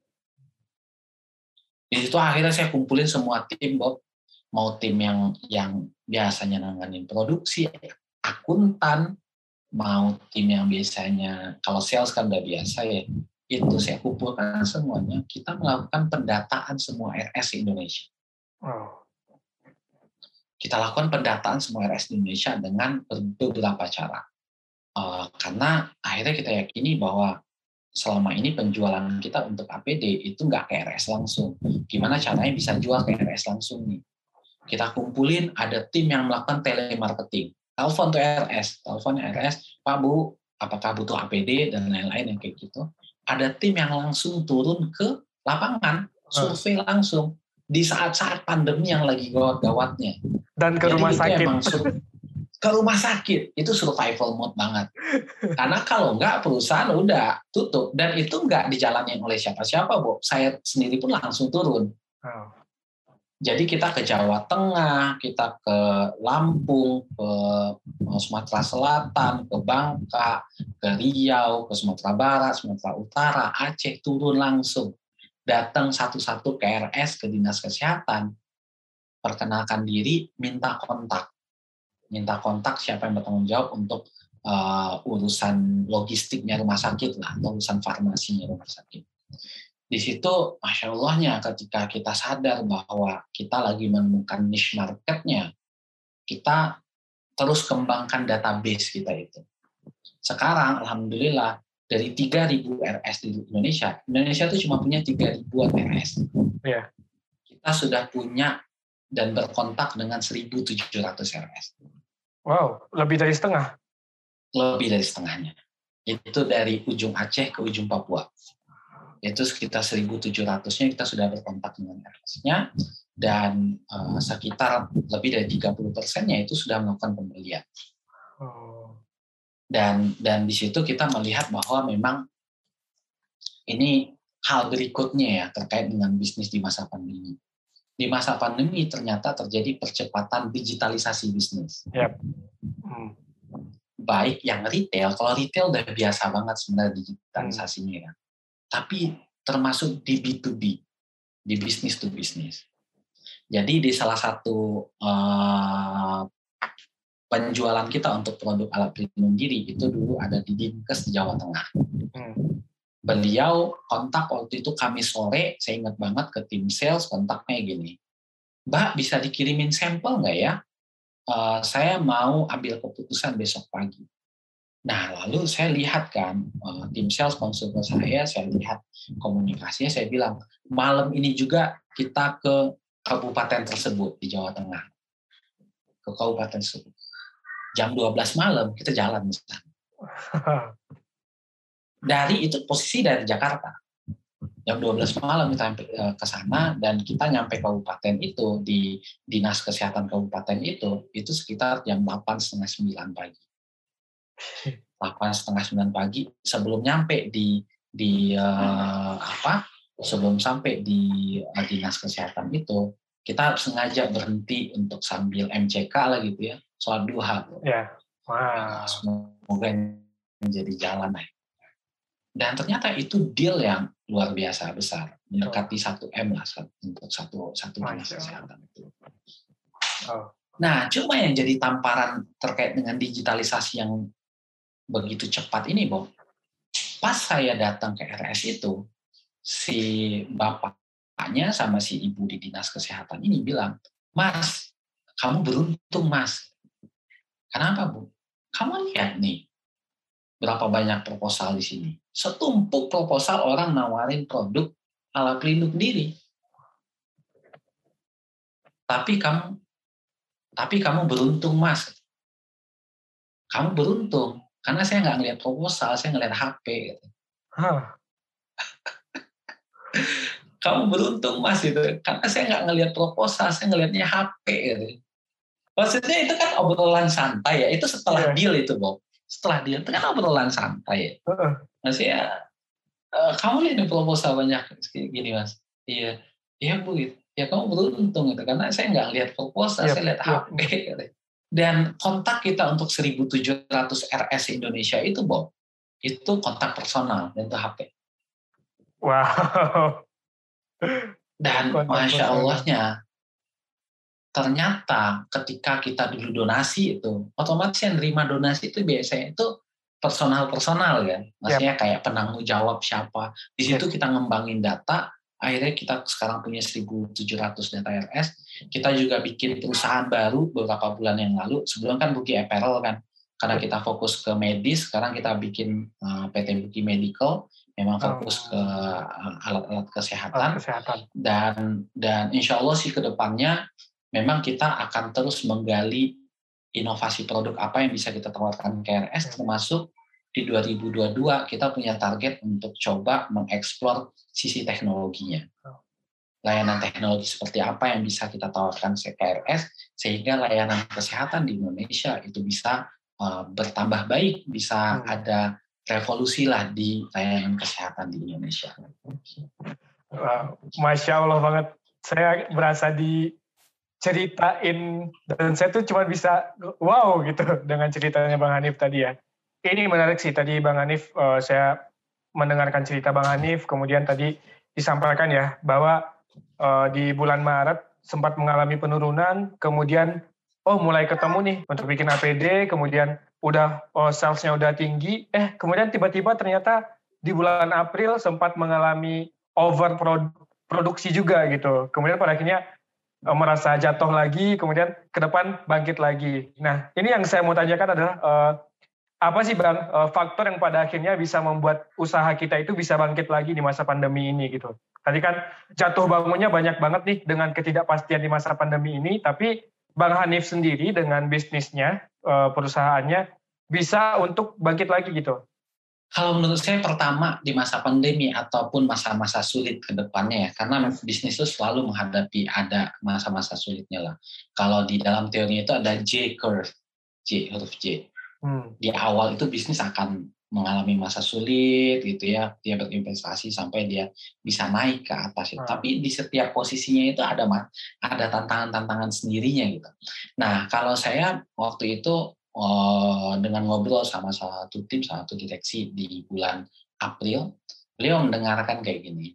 di situ akhirnya saya kumpulin semua tim Bob. Mau tim yang yang biasanya nanganin produksi akuntan mau tim yang biasanya kalau sales kan udah biasa ya itu saya kumpulkan semuanya. Kita melakukan pendataan semua RS di Indonesia. Wow. kita lakukan pendataan semua RS di Indonesia dengan beberapa cara. Eh, karena akhirnya kita yakini bahwa selama ini penjualan kita untuk APD itu nggak ke RS langsung. Gimana caranya bisa jual ke RS langsung nih? Kita kumpulin ada tim yang melakukan telemarketing. Telepon tuh RS telepon RS Pak Bu apakah butuh APD dan lain-lain yang kayak gitu. Ada tim yang langsung turun ke lapangan survei langsung di saat-saat pandemi yang lagi gawat-gawatnya. Dan ke Jadi rumah sakit. emang ke rumah sakit itu survival mode banget karena kalau nggak perusahaan udah tutup dan itu nggak dijalanin oleh siapa-siapa bu saya sendiri pun langsung turun Wow. jadi kita ke Jawa Tengah, kita ke Lampung, ke eh, Sumatera Selatan, ke Bangka, ke Riau, ke Sumatera Barat, Sumatera Utara, Aceh, turun langsung. Datang satu-satu ke RS, ke Dinas Kesehatan, perkenalkan diri, minta kontak. Minta kontak siapa yang bertanggung jawab untuk eh, urusan logistiknya rumah sakit lah, atau urusan farmasinya rumah sakit. Di situ masya Allahnya ketika kita sadar bahwa kita lagi menemukan niche marketnya kita terus kembangkan database kita itu. Sekarang alhamdulillah dari 3.000 RS di Indonesia Indonesia itu cuma punya 3.000an RS Iya. kita sudah punya dan berkontak dengan 1.700 RS Wow, lebih dari setengah. lebih dari setengahnya itu dari ujung Aceh ke ujung Papua itu sekitar 1.700-nya kita sudah berkontak dengan RS-nya dan eh, sekitar lebih dari 30 persennya itu sudah melakukan pembelian Oh. dan dan di situ kita melihat bahwa memang ini hal berikutnya ya terkait dengan bisnis di masa pandemi di masa pandemi ternyata terjadi percepatan digitalisasi bisnis Hmm. baik yang retail, kalau retail udah biasa banget sebenarnya digitalisasinya ya. Tapi termasuk di B2B, di business to business. Jadi di salah satu eh, penjualan kita untuk produk alat pelindung diri itu dulu ada di Dinkes di Jawa Tengah. Hmm. Beliau kontak waktu itu kami sore, saya ingat banget ke tim sales kontaknya gini, Mbak bisa dikirimin sampel nggak ya? Eh, saya mau ambil keputusan besok pagi. Nah, lalu saya lihat kan, eh, tim sales konsul ke saya, saya lihat komunikasinya, saya bilang, malam ini juga kita ke kabupaten tersebut di Jawa Tengah. Ke kabupaten tersebut. Jam 12 malam kita jalan di sana. Dari itu posisi dari Jakarta. Jam 12 malam kita sampai eh, ke sana dan kita nyampe kabupaten itu di dinas kesehatan kabupaten itu itu sekitar jam 8 setengah 9 pagi. 8 setengah 9 pagi sebelum nyampe di di eh, apa sebelum sampai di eh, dinas kesehatan itu kita sengaja berhenti untuk sambil MCK lah gitu ya sholat duha Ya. Wow. semoga menjadi jalan lah. Dan ternyata itu deal yang luar biasa besar, mendekati satu m lah untuk satu satu dinas kesehatan itu. Oh. Nah, cuma yang jadi tamparan terkait dengan digitalisasi yang begitu cepat ini, Bob. Pas saya datang ke RS itu, si bapaknya sama si ibu di dinas kesehatan ini bilang, Mas, kamu beruntung, Mas. Kenapa, Bu? Kamu lihat nih, berapa banyak proposal di sini. Setumpuk proposal orang nawarin produk ala pelindung diri. Tapi kamu tapi kamu beruntung, Mas. Kamu beruntung karena saya nggak ngeliat proposal, saya ngeliat HP. Gitu. Huh. kamu beruntung, Mas itu karena saya nggak ngeliat proposal, saya ngelihatnya HP. Gitu. Maksudnya itu kan obrolan santai ya. Itu setelah yeah. deal itu, Bob setelah dia itu kan obrolan santai ya. Uh-uh. Masih ya, uh, kamu lihat proposal banyak gini mas. Iya, iya bu. Gitu. Ya kamu beruntung gitu karena saya nggak lihat proposal, yep, iya, saya lihat yep. Iya. HP. Gitu. Dan kontak kita untuk 1.700 RS Indonesia itu Bob, itu kontak personal dan itu HP. Wow. Dan masya Allahnya ternyata ketika kita dulu donasi itu otomatis yang nerima donasi itu biasanya itu personal-personal kan. Maksudnya yep. kayak penanggung jawab siapa. Di situ yep. kita ngembangin data akhirnya kita sekarang punya 1.700 data RS kita juga bikin perusahaan baru beberapa bulan yang lalu. Sebelum kan Buki Apparel kan. Karena kita fokus ke medis sekarang kita bikin uh, eh, PT Buki Medical. Memang fokus oh. ke eh, alat-alat kesehatan, kesehatan. Dan dan insya Allah sih ke depannya memang kita akan terus menggali inovasi produk apa yang bisa kita tawarkan ke RS termasuk di 2022 kita punya target untuk coba mengeksplor sisi teknologinya. Layanan teknologi seperti apa yang bisa kita tawarkan ke RS sehingga layanan kesehatan di Indonesia itu bisa uh, bertambah baik, bisa hmm. ada revolusi lah di layanan kesehatan di Indonesia. Masya Allah banget. Saya berasa di ceritain. Dan saya tuh cuma bisa wow gitu dengan ceritanya Bang Hanif tadi ya. Ini menarik sih tadi Bang Hanif uh, saya mendengarkan cerita Bang Hanif. Kemudian tadi disampaikan ya bahwa uh, di bulan Maret sempat mengalami penurunan. Kemudian oh mulai ketemu nih untuk bikin APD kemudian udah oh, salesnya udah tinggi. Eh kemudian tiba-tiba ternyata di bulan April sempat mengalami over produksi juga gitu. Kemudian pada akhirnya merasa jatuh lagi, kemudian ke depan bangkit lagi. Nah, ini yang saya mau tanyakan adalah uh, apa sih bang uh, faktor yang pada akhirnya bisa membuat usaha kita itu bisa bangkit lagi di masa pandemi ini gitu. Tadi kan jatuh bangunnya banyak banget nih dengan ketidakpastian di masa pandemi ini, tapi Bang Hanif sendiri dengan bisnisnya, uh, perusahaannya bisa untuk bangkit lagi gitu. Kalau menurut saya pertama di masa pandemi ataupun masa-masa sulit ke depannya ya, karena bisnis itu selalu menghadapi ada masa-masa sulitnya lah. Kalau di dalam teori itu ada J curve, J huruf J. Hmm. Di awal itu bisnis akan mengalami masa sulit gitu ya, dia berinvestasi sampai dia bisa naik ke atas. Hmm. Tapi di setiap posisinya itu ada ada tantangan-tantangan sendirinya gitu. Nah, kalau saya waktu itu uh, dengan ngobrol sama salah satu tim, salah satu direksi di bulan April, beliau mendengarkan kayak gini,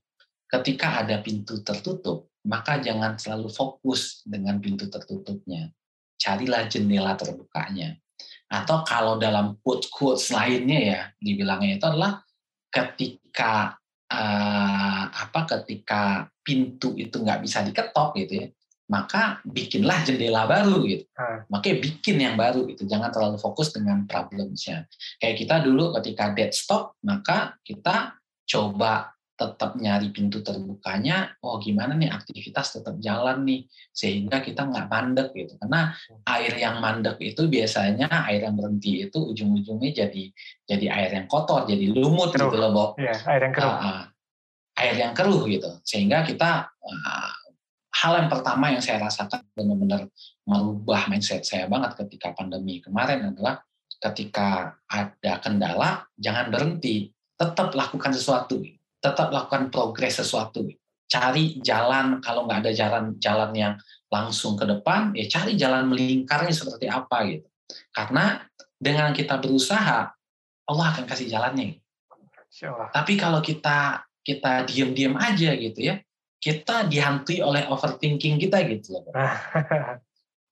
ketika ada pintu tertutup, maka jangan selalu fokus dengan pintu tertutupnya. Carilah jendela terbukanya. Atau kalau dalam quotes-quotes lainnya ya, dibilangnya itu adalah ketika uh, apa ketika pintu itu nggak bisa diketok gitu ya, maka bikinlah jendela baru gitu. Hmm. Makanya bikin yang baru gitu. Jangan terlalu fokus dengan problemsnya. Kayak kita dulu ketika dead stop, maka kita coba tetap nyari pintu terbukanya. Oh gimana nih aktivitas tetap jalan nih sehingga kita nggak mandek gitu. Karena air yang mandek itu biasanya air yang berhenti itu ujung-ujungnya jadi jadi air yang kotor, jadi lumut keruh. gitu loh, Bob. Iya, air yang keruh. Uh, air yang keruh gitu. Sehingga kita uh, hal yang pertama yang saya rasakan benar-benar merubah mindset saya banget ketika pandemi kemarin adalah ketika ada kendala jangan berhenti. Tetap lakukan sesuatu. Tetap lakukan progres sesuatu. Cari jalan. Kalau nggak ada jalan jalan yang langsung ke depan ya cari jalan melingkarnya seperti apa gitu. Karena dengan kita berusaha Allah akan kasih jalannya. Tapi kalau kita kita diam-diam aja gitu ya, kita dihantui oleh overthinking kita gitu loh.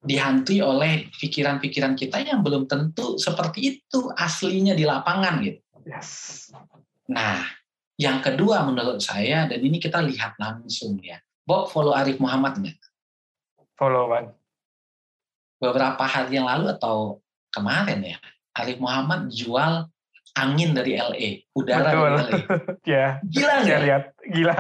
dihantui oleh pikiran-pikiran kita yang belum tentu seperti itu aslinya di lapangan gitu. Yes. Nah, yang kedua menurut saya dan ini kita lihat langsung ya. Bob follow Arif Muhammad nggak? Follow Bang. Beberapa hari yang lalu atau kemarin ya, Arif Muhammad jual angin dari LA, udara Betul. dari LA. ya. Gila nggak? lihat gila.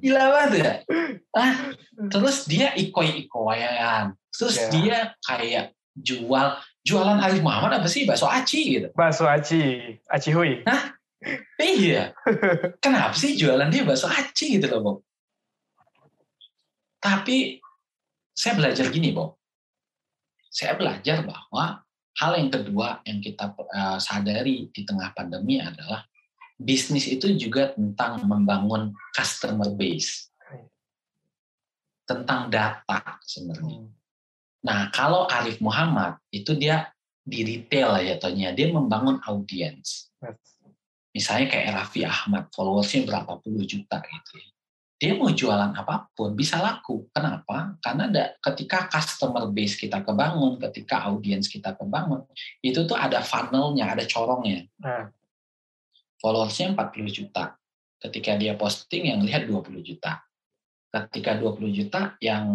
Gila banget ya. Ah, terus dia ikoi-ikoyan. Terus Ya. dia kayak jual jualan Arif Muhammad apa sih bakso aci gitu. Bakso aci, aci hui. Iya. Kenapa sih jualan dia bakso aci gitu loh, Bob? Tapi saya belajar gini, Bob. Saya belajar bahwa hal yang kedua yang kita eh, sadari di tengah pandemi adalah bisnis itu juga tentang membangun customer base. Tentang data sebenarnya. Hmm. Nah, kalau Arif Muhammad itu dia di retail ya jatuhnya, dia membangun audiens. Misalnya kayak Raffi Ahmad, followersnya berapa puluh juta gitu ya. Dia mau jualan apa pun bisa laku. Kenapa? Karena ada, ketika customer base kita kebangun, ketika audiens kita kebangun, itu tuh ada funnelnya, ada corongnya. Nah, Followersnya 40 juta. Ketika dia posting yang lihat 20 juta. Ketika 20 juta yang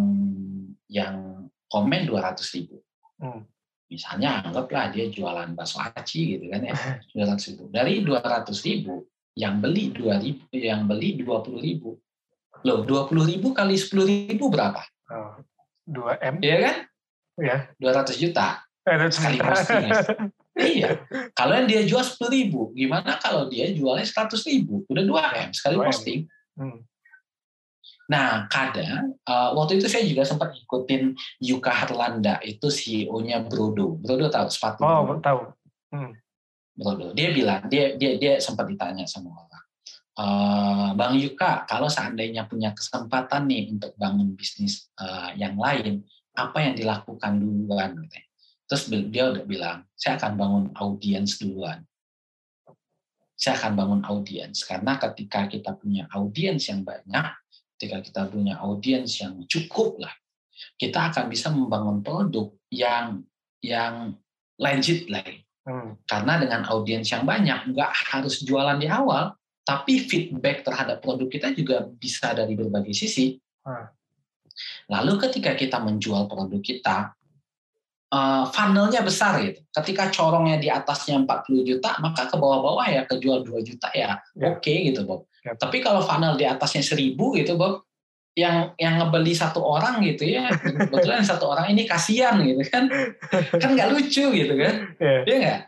yang komen 200 ribu. Hmm. Misalnya anggaplah dia jualan bakso aci gitu kan ya, 200 ribu. Dari 200 ribu, yang beli 2 ribu, yang beli 20 ribu. Loh, 20 ribu kali 10 ribu berapa? oh, 2 M Iya kan? ya. 200 juta. Eh, itu Sekali posting, ya. Iya. Kalau yang dia jual 10 ribu, gimana kalau dia jualnya 100 ribu? Udah 2 M sekali 2M. posting. Hmm. Nah, kadang uh, waktu itu saya juga sempat ikutin Yuka Harlanda, itu CEO-nya Brodo. Brodo tahu sepatu Oh, Brodo. tahu. Brodo. Dia bilang, dia dia dia sempat ditanya sama orang, "Eh, Bang Yuka, kalau seandainya punya kesempatan nih untuk bangun bisnis eh, yang lain, apa yang dilakukan duluan? Gitu. Terus dia udah bilang, saya akan bangun audiens duluan. Saya akan bangun audiens karena ketika kita punya audiens yang banyak, ketika kita punya audiens yang cukup lah, kita akan bisa membangun produk yang yang legit lah. Hmm. Karena dengan audiens yang banyak, nggak harus jualan di awal, tapi feedback terhadap produk kita juga bisa dari berbagai sisi. Hmm. Lalu ketika kita menjual produk kita, eh, funnelnya besar gitu. Ketika corongnya di atasnya 40 juta, maka ke bawah-bawah ya kejual 2 juta ya, Ya. oke gitu Bob. Ya. Tapi kalau funnel di atasnya 1000 gitu Bob, yang yang ngebeli satu orang gitu ya, kebetulan satu orang ini kasihan gitu kan, kan nggak lucu gitu kan. Ya. Iya nggak?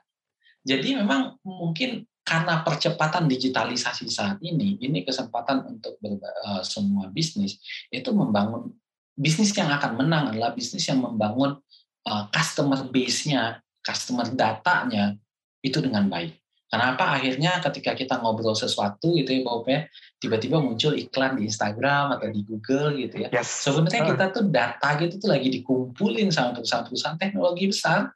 Jadi memang mungkin karena percepatan digitalisasi saat ini, ini kesempatan untuk berba- eh, semua bisnis itu membangun bisnis yang akan menang adalah bisnis yang membangun eh, customer base-nya, customer datanya itu dengan baik. Kenapa akhirnya ketika kita ngobrol sesuatu gitu ya Bob ya, tiba-tiba muncul iklan di Instagram atau di Google gitu ya. Yes. Sebenarnya Ah. kita tuh data gitu tuh lagi dikumpulin sama perusahaan-perusahaan teknologi besar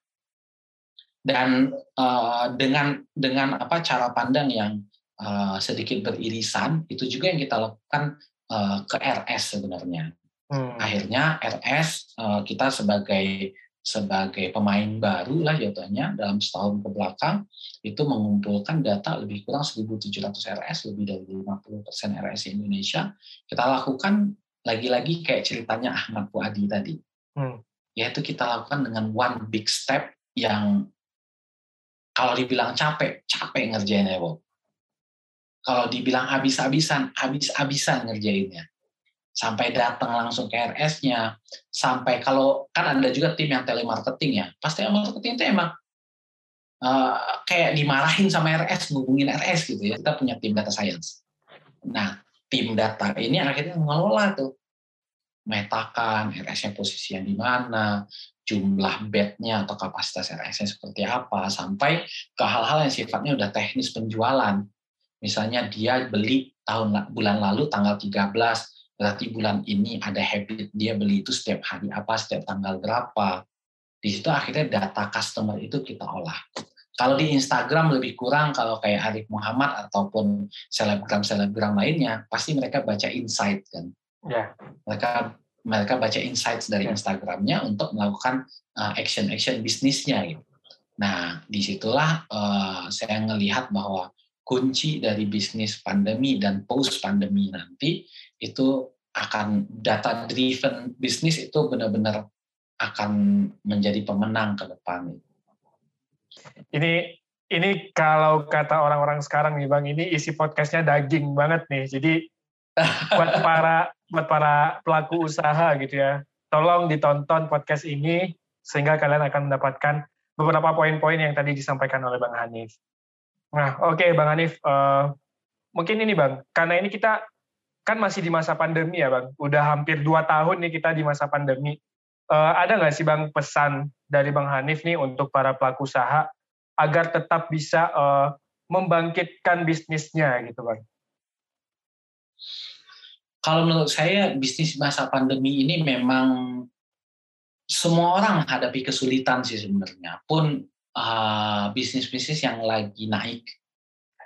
dan eh, dengan dengan apa cara pandang yang eh, sedikit beririsan itu juga yang kita lakukan eh, ke RS sebenarnya. Hmm. Akhirnya RS eh, kita sebagai sebagai pemain baru lah jatuhnya dalam setahun ke belakang itu mengumpulkan data lebih kurang 1.700 RS lebih dari 50% RS di Indonesia kita lakukan lagi-lagi kayak ceritanya Ahmad Puadi tadi Hmm. yaitu kita lakukan dengan one big step yang kalau dibilang capek capek ngerjainnya Bob kalau dibilang habis-habisan habis-habisan ngerjainnya sampai datang langsung ke RS-nya, sampai kalau kan ada juga tim yang telemarketing ya, pas telemarketing itu emang uh, kayak dimarahin sama RS, ngubungin RS gitu ya. Kita punya tim data science. Nah, tim data ini akhirnya mengelola tuh, metakan RS-nya posisi yang di mana, jumlah bednya atau kapasitas RS-nya seperti apa, sampai ke hal-hal yang sifatnya udah teknis penjualan. Misalnya dia beli tahun bulan lalu tanggal 13, berarti bulan ini ada habit dia beli itu setiap hari apa, setiap tanggal berapa. Di situ akhirnya data customer itu kita olah. Kalau di Instagram lebih kurang kalau kayak Arif Muhammad ataupun selebgram-selebgram lainnya, pasti mereka baca insight kan. Ya. Mereka mereka baca insights dari Ya. Instagramnya untuk melakukan uh, action-action bisnisnya gitu. Nah, di situlah uh, saya ngelihat bahwa kunci dari bisnis pandemi dan post pandemi nanti itu akan data driven bisnis itu benar-benar akan menjadi pemenang ke depan. Ini ini kalau kata orang-orang sekarang nih Bang, ini isi podcastnya daging banget nih. Jadi buat para buat para pelaku usaha gitu ya, tolong ditonton podcast ini sehingga kalian akan mendapatkan beberapa poin-poin yang tadi disampaikan oleh Bang Hanif. Nah, oke okay, Bang Hanif, uh, mungkin ini Bang, karena ini kita kan masih di masa pandemi ya Bang, udah hampir dua tahun nih kita di masa pandemi. Uh, ada nggak sih Bang pesan dari Bang Hanif nih untuk para pelaku usaha agar tetap bisa uh, membangkitkan bisnisnya gitu Bang? Kalau menurut saya bisnis masa pandemi ini memang semua orang hadapi kesulitan sih sebenarnya. Pun uh, bisnis-bisnis yang lagi naik,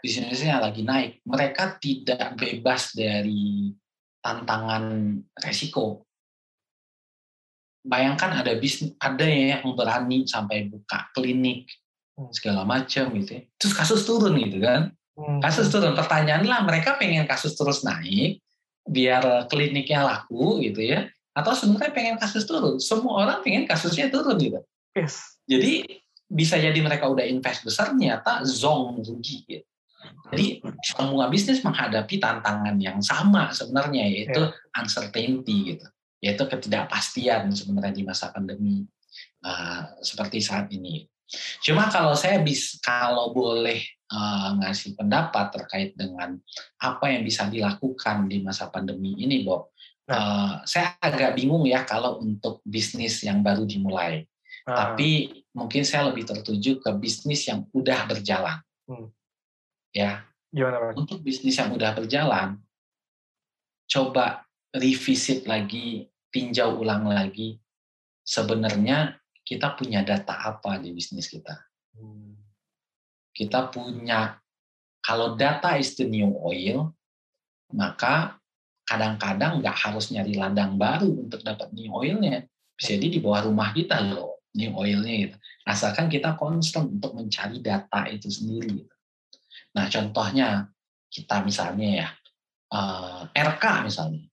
bisnis yang lagi naik, mereka tidak bebas dari tantangan resiko. Bayangkan ada bisnis, ada yang berani sampai buka klinik segala macam gitu, ya. terus kasus turun gitu kan, kasus turun. Pertanyaan lah mereka pengen kasus terus naik biar kliniknya laku gitu ya, atau sebenarnya pengen kasus turun. Semua orang pengen kasusnya turun gitu. Yes. Jadi bisa jadi mereka udah invest besar ternyata zong rugi gitu. Jadi semua bisnis menghadapi tantangan yang sama sebenarnya yaitu yeah. uncertainty gitu, yaitu ketidakpastian sebenarnya di masa pandemi uh, seperti saat ini. Cuma kalau saya bisa kalau boleh uh, ngasih pendapat terkait dengan apa yang bisa dilakukan di masa pandemi ini, Bob, Nah. Uh, saya agak bingung ya kalau untuk bisnis yang baru dimulai. Nah. Tapi mungkin saya lebih tertuju ke bisnis yang udah berjalan. Hmm. Ya. Gimana, Untuk bisnis yang udah berjalan, coba revisit lagi, tinjau ulang lagi. Sebenarnya kita punya data apa di bisnis kita? Hmm. Kita punya, kalau data is the new oil, maka kadang-kadang nggak harus nyari ladang baru untuk dapat new oilnya. Bisa jadi di bawah rumah kita loh new oilnya gitu. Asalkan kita konstan untuk mencari data itu sendiri. Gitu. Nah contohnya kita misalnya ya uh, RK misalnya.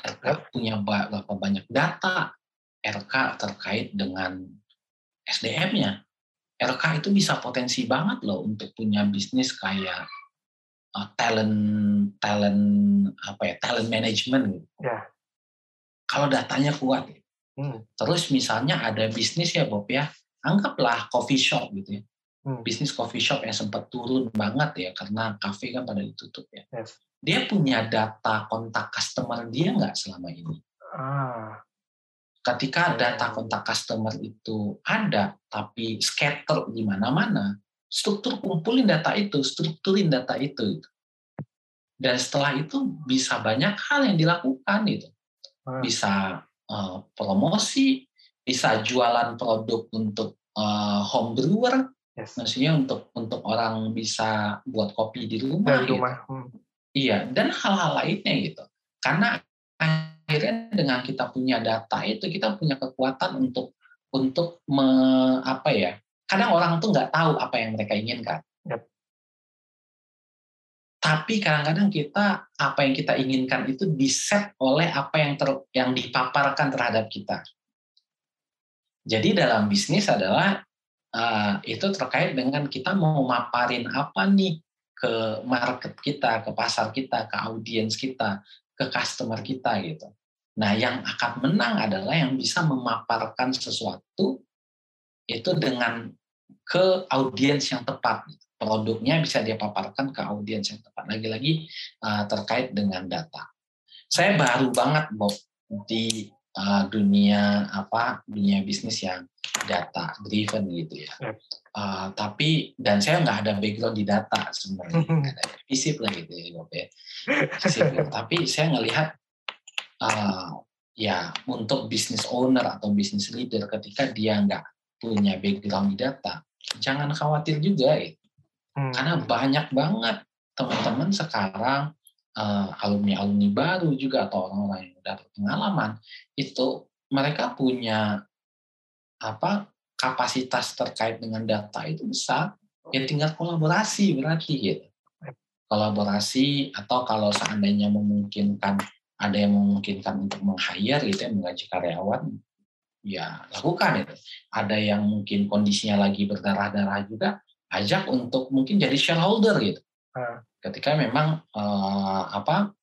RK punya berapa banyak data RK terkait dengan SDM-nya. RK itu bisa potensi banget loh untuk punya bisnis kayak uh, talent talent apa ya talent management gitu. Ya. Kalau datanya kuat. Gitu. Hmm. Terus misalnya ada bisnis ya Bob ya, anggaplah coffee shop gitu ya. Hmm. Bisnis coffee shop yang sempat turun banget ya karena kafe kan pada ditutup ya. Yes. Dia punya data kontak customer dia nggak selama ini. Ah. Ketika data kontak customer itu ada tapi scatter di mana-mana, struktur kumpulin data itu, strukturin data itu. Dan setelah itu bisa banyak hal yang dilakukan itu. Bisa uh, promosi, bisa jualan produk untuk uh, home brewer, yes. maksudnya untuk untuk orang bisa buat kopi di rumah. Di gitu. rumah. Hmm. Iya, dan hal-hal lainnya gitu. Karena akhirnya dengan kita punya data itu kita punya kekuatan untuk untuk me, apa ya kadang orang tuh nggak tahu apa yang mereka inginkan. Yep. Tapi kadang-kadang kita apa yang kita inginkan itu diset oleh apa yang ter, yang dipaparkan terhadap kita. Jadi dalam bisnis adalah uh, itu terkait dengan kita mau maparin apa nih ke market kita, ke pasar kita, ke audiens kita, ke customer kita gitu. Nah, yang akan menang adalah yang bisa memaparkan sesuatu itu dengan ke audiens yang tepat. Produknya bisa dia paparkan ke audiens yang tepat. Lagi-lagi uh, terkait dengan data. Saya baru banget Bob di uh, dunia apa dunia bisnis yang data driven gitu ya. Uh, tapi dan saya nggak ada background di data sebenarnya, nggak ada visip lah gitu ya Bob ya. Visip, tapi saya ngelihat uh, ya untuk business owner atau business leader ketika dia nggak punya background di data, jangan khawatir juga ya. Hmm. Karena banyak banget teman-teman sekarang uh, alumni-alumni baru juga atau orang-orang yang udah berpengalaman itu mereka punya apa kapasitas terkait dengan data itu besar ya tinggal kolaborasi berarti gitu kolaborasi atau kalau seandainya memungkinkan ada yang memungkinkan untuk meng-hire gitu ya menggaji karyawan ya lakukan itu. Ada yang mungkin kondisinya lagi berdarah-darah juga ajak untuk mungkin jadi shareholder gitu. Ah. ketika memang uh, apa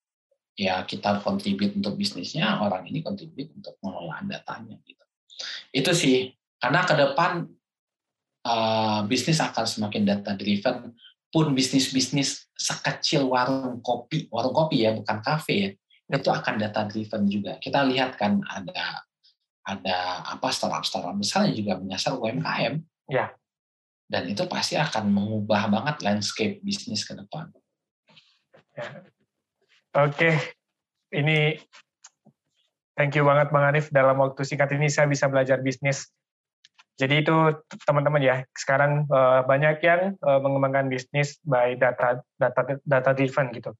ya kita kontribut untuk bisnisnya orang ini kontribut untuk mengelola datanya gitu. Itu sih karena ke depan uh, bisnis akan semakin data driven pun bisnis bisnis sekecil warung kopi warung kopi ya bukan kafe ya itu akan data driven juga kita lihat kan ada ada apa startup startup besar yang juga menyasar UMKM ya dan itu pasti akan mengubah banget landscape bisnis ke depan. Ya. Oke, ini thank you banget Bang Arif. Dalam waktu singkat ini saya bisa belajar bisnis. Jadi itu teman-teman ya, sekarang uh, banyak yang uh, mengembangkan bisnis by data data data driven gitu.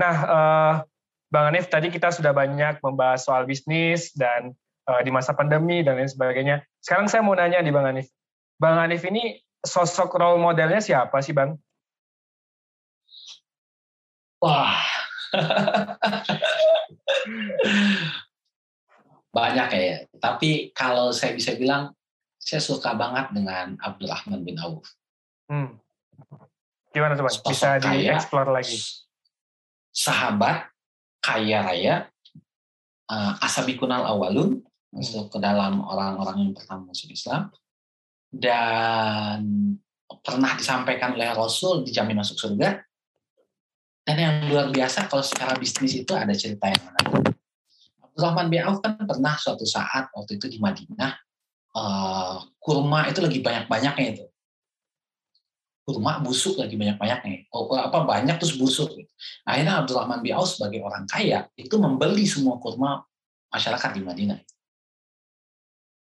Nah, uh, Bang Anif tadi kita sudah banyak membahas soal bisnis dan uh, di masa pandemi dan lain sebagainya. Sekarang saya mau nanya di Bang Anif. Bang Anif ini sosok role modelnya siapa sih Bang? Wah, banyak ya. Tapi kalau saya bisa bilang, saya suka banget dengan Abdurrahman bin Auf. Hmm. Gimana tuh Bang? Bisa dieksplor lagi. Sahabat, kaya raya, uh, asabi kunal awalun, masuk ke dalam orang-orang yang pertama masuk Islam, dan pernah disampaikan oleh Rasul dijamin masuk surga. Dan yang luar biasa kalau secara bisnis itu ada cerita yang menarik. Abdurrahman bin Auf kan pernah suatu saat waktu itu di Madinah uh, kurma itu lagi banyak-banyaknya itu. Kurma busuk lagi banyak-banyaknya. Oh, apa banyak terus busuk. Akhirnya Abdurrahman bin Auf sebagai orang kaya itu membeli semua kurma masyarakat di Madinah.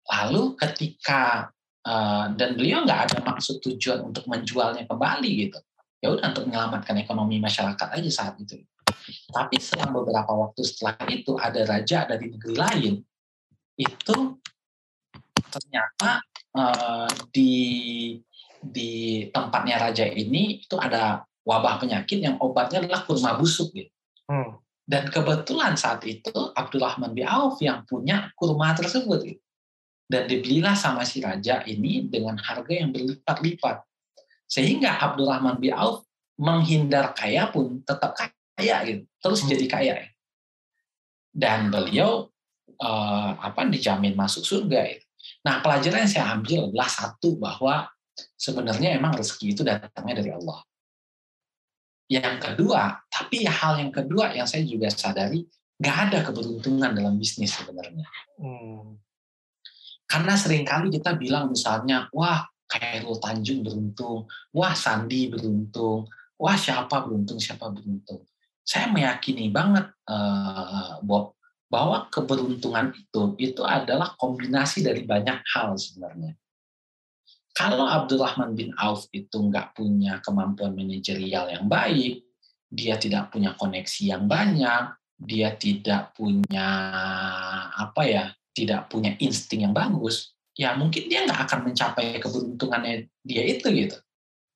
Lalu ketika uh, dan beliau nggak ada maksud tujuan untuk menjualnya kembali gitu ya udah untuk menyelamatkan ekonomi masyarakat aja saat itu tapi selang beberapa waktu setelah itu ada raja dari negeri lain itu ternyata uh, di di tempatnya raja ini itu ada wabah penyakit yang obatnya adalah kurma busuk gitu. Hmm. Dan kebetulan saat itu Abdurrahman bin Auf yang punya kurma tersebut gitu dan dibelilah sama si raja ini dengan harga yang berlipat-lipat. Sehingga Abdurrahman bin Auf menghindar kaya pun tetap kaya gitu, terus hmm. jadi kaya. Dan beliau uh, apa dijamin masuk surga itu. Nah, pelajaran yang saya ambil adalah satu bahwa sebenarnya emang rezeki itu datangnya dari Allah. Yang kedua, tapi hal yang kedua yang saya juga sadari, nggak ada keberuntungan dalam bisnis sebenarnya. Hmm karena sering kali kita bilang misalnya, wah Khairul Tanjung beruntung, wah Sandi beruntung, wah siapa beruntung, siapa beruntung. Saya meyakini banget, uh, Bob, bahwa keberuntungan itu itu adalah kombinasi dari banyak hal sebenarnya. Kalau Abdurrahman bin Auf itu nggak punya kemampuan manajerial yang baik, dia tidak punya koneksi yang banyak, dia tidak punya apa ya tidak punya insting yang bagus, ya mungkin dia nggak akan mencapai keberuntungannya dia itu gitu.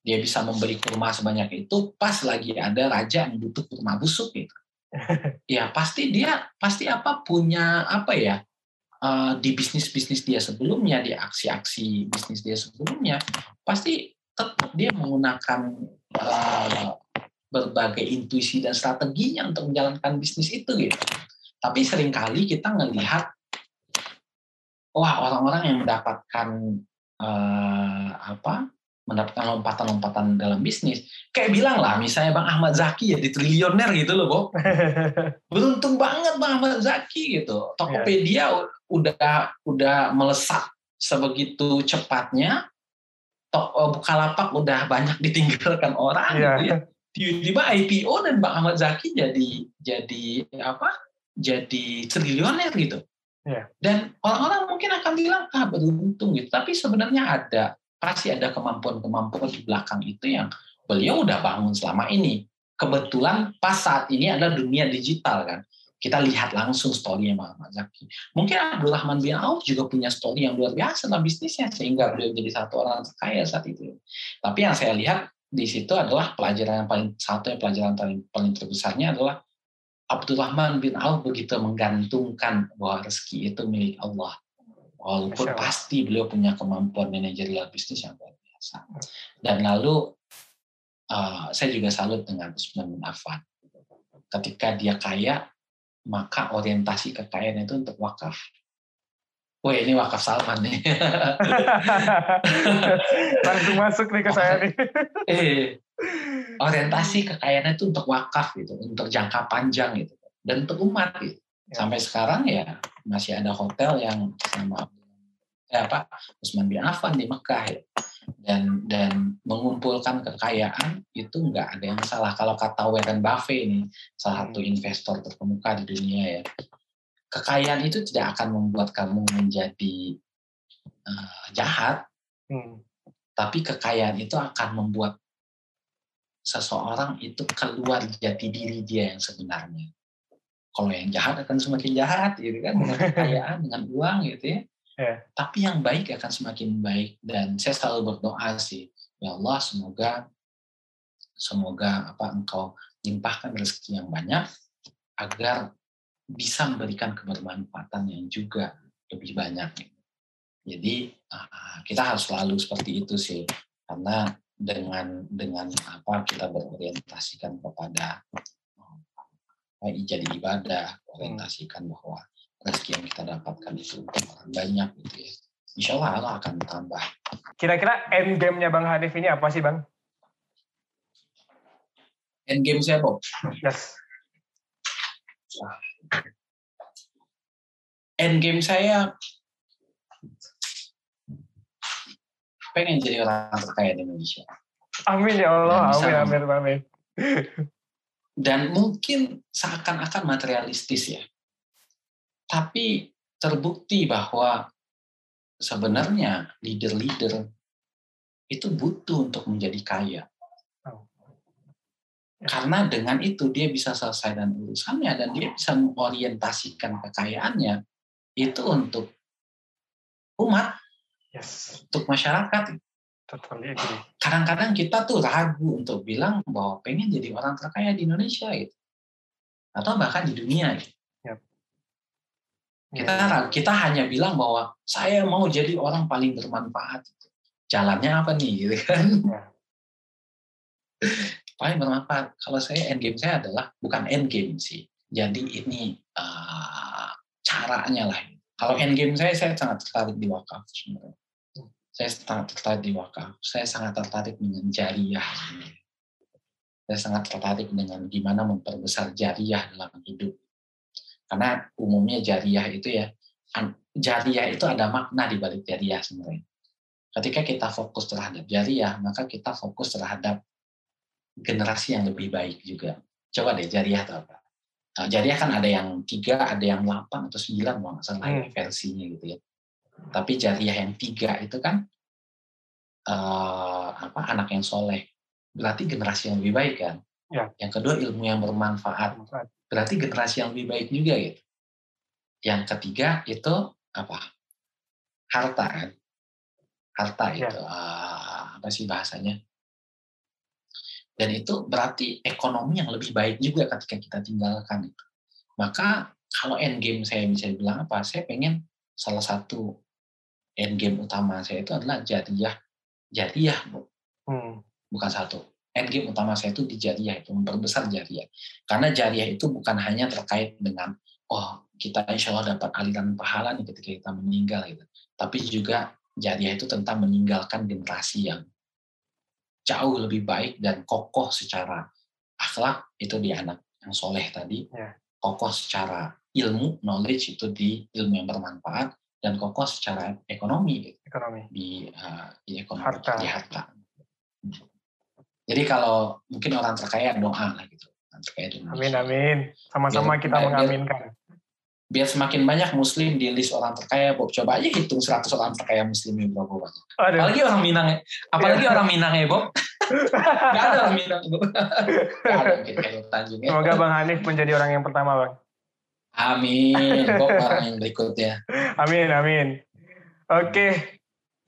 Dia bisa membeli kurma sebanyak itu pas lagi ada raja yang butuh kurma busuk gitu. Ya pasti dia pasti apa punya apa ya uh, di bisnis bisnis dia sebelumnya di aksi-aksi bisnis dia sebelumnya pasti tetap dia menggunakan uh, berbagai intuisi dan strateginya untuk menjalankan bisnis itu gitu. Tapi sering kali kita ngelihat wah orang-orang yang mendapatkan uh, apa mendapatkan lompatan-lompatan dalam bisnis kayak bilang lah misalnya bang Ahmad Zaki ya di triliuner gitu loh Bob beruntung banget bang Ahmad Zaki gitu Tokopedia yeah. Udah udah melesat sebegitu cepatnya toko Bukalapak udah banyak ditinggalkan orang yeah. gitu ya tiba-tiba IPO dan bang Ahmad Zaki jadi jadi apa jadi triliuner gitu Yeah. Dan orang-orang mungkin akan bilang ah beruntung gitu, tapi sebenarnya ada pasti ada kemampuan-kemampuan di belakang itu yang beliau udah bangun selama ini. Kebetulan pas saat ini adalah dunia digital kan. Kita lihat langsung story Muhammad Zaki. Mungkin Abdurrahman bin Auf juga punya story yang luar biasa dalam bisnisnya sehingga beliau jadi satu orang kaya saat itu. Tapi yang saya lihat di situ adalah pelajaran yang paling satu yang pelajaran paling, paling terbesarnya adalah Abdurrahman bin Auf begitu menggantungkan bahwa rezeki itu milik Allah. Walaupun pasti beliau punya kemampuan manajerial bisnis yang luar biasa. Dan lalu uh, saya juga salut dengan Usman bin Affan. Ketika dia kaya, maka orientasi kekayaan itu untuk wakaf. Wah ini wakaf Salman nih. Langsung masuk nih ke saya nih. eh, orientasi kekayaan itu untuk wakaf gitu, untuk jangka panjang gitu, dan untuk umat gitu. Ya. Sampai sekarang ya masih ada hotel yang sama eh, apa Usman bin Affan di Mekah ya dan dan mengumpulkan kekayaan itu nggak ada yang salah. Kalau kata Warren Buffett ini salah satu hmm. investor terkemuka di dunia ya kekayaan itu tidak akan membuat kamu menjadi uh, jahat. Hmm. tapi kekayaan itu akan membuat seseorang itu keluar jati diri dia yang sebenarnya. Kalau yang jahat akan semakin jahat gitu kan? Dengan kekayaan dengan uang gitu ya Yeah. Tapi yang baik akan semakin baik dan saya selalu berdoa sih, ya Allah semoga semoga apa engkau limpahkan rezeki yang banyak agar bisa memberikan kebermanfaatan yang juga lebih banyak. Jadi kita harus selalu seperti itu sih, karena dengan dengan apa kita berorientasikan kepada jadi ibadah, orientasikan bahwa rezeki yang kita dapatkan itu orang banyak gitu ya. Insya Allah Allah akan tambah. Kira-kira end game-nya Bang Hanif ini apa sih Bang? End game saya Bob? Yes. End game saya pengen jadi orang terkaya di Indonesia. Amin ya Allah, amin, amin, amin. Dan mungkin seakan-akan materialistis ya tapi terbukti bahwa sebenarnya leader-leader itu butuh untuk menjadi kaya. Ya. Karena dengan itu dia bisa selesai dan urusannya dan dia bisa mengorientasikan kekayaannya itu untuk umat, yes. untuk masyarakat. Kadang-kadang kita tuh ragu untuk bilang bahwa pengen jadi orang terkaya di Indonesia gitu. Atau bahkan di dunia gitu. Kita iya. kita hanya bilang bahwa saya mau jadi orang paling bermanfaat. Jalannya apa nih, gitu kan? Ya. paling bermanfaat. Kalau saya end game saya adalah bukan end game sih. Jadi ini uh, caranya lah. Kalau end game saya, saya sangat tertarik di wakaf sebenarnya. Saya sangat tertarik di wakaf. Saya sangat tertarik dengan jariah. Saya sangat tertarik dengan gimana memperbesar jariah dalam hidup karena umumnya jariah itu ya, jariah itu ada makna di balik jariah sebenarnya. Ketika kita fokus terhadap jariah, maka kita fokus terhadap generasi yang lebih baik juga. Coba deh jariah itu apa? Nah, jariah kan ada yang tiga, ada yang delapan atau sembilan, kalau nggak salah hmm. versinya gitu ya. Tapi jariah yang tiga itu kan uh, apa anak yang soleh, berarti generasi yang lebih baik kan. Ya. Yang kedua ilmu yang bermanfaat berarti generasi yang lebih baik juga gitu. Yang ketiga itu apa? Harta kan. Harta ya. itu uh, apa sih bahasanya? Dan itu berarti ekonomi yang lebih baik juga ketika kita tinggalkan itu. Maka kalau end game saya bisa bilang apa? Saya pengen salah satu end game utama saya itu adalah jadiah jadiah bu. Hmm. bukan satu end game utama saya itu di jariah itu memperbesar jariah karena jariah itu bukan hanya terkait dengan oh kita insya Allah dapat aliran pahala nih ketika kita meninggal gitu tapi juga jariah itu tentang meninggalkan generasi yang jauh lebih baik dan kokoh secara akhlak itu di anak yang soleh tadi ya. kokoh secara ilmu knowledge itu di ilmu yang bermanfaat dan kokoh secara ekonomi, ekonomi. di uh, di ekonomi harta. di harta jadi kalau mungkin orang terkaya doa lah gitu. Terkaya Amin amin. Sama-sama kita mengaminkan. biar semakin banyak muslim di list orang terkaya Bob coba aja hitung 100 orang terkaya muslim yang berapa banyak Aduh. apalagi orang Minang apalagi Iya. orang Minang ya Bob nggak ada orang Minang Bob nggak ada mungkin kayak Tanjung ya Semoga Bang Hanif menjadi orang yang pertama, Bang. amin Bob orang yang berikutnya Amin, amin. Oke,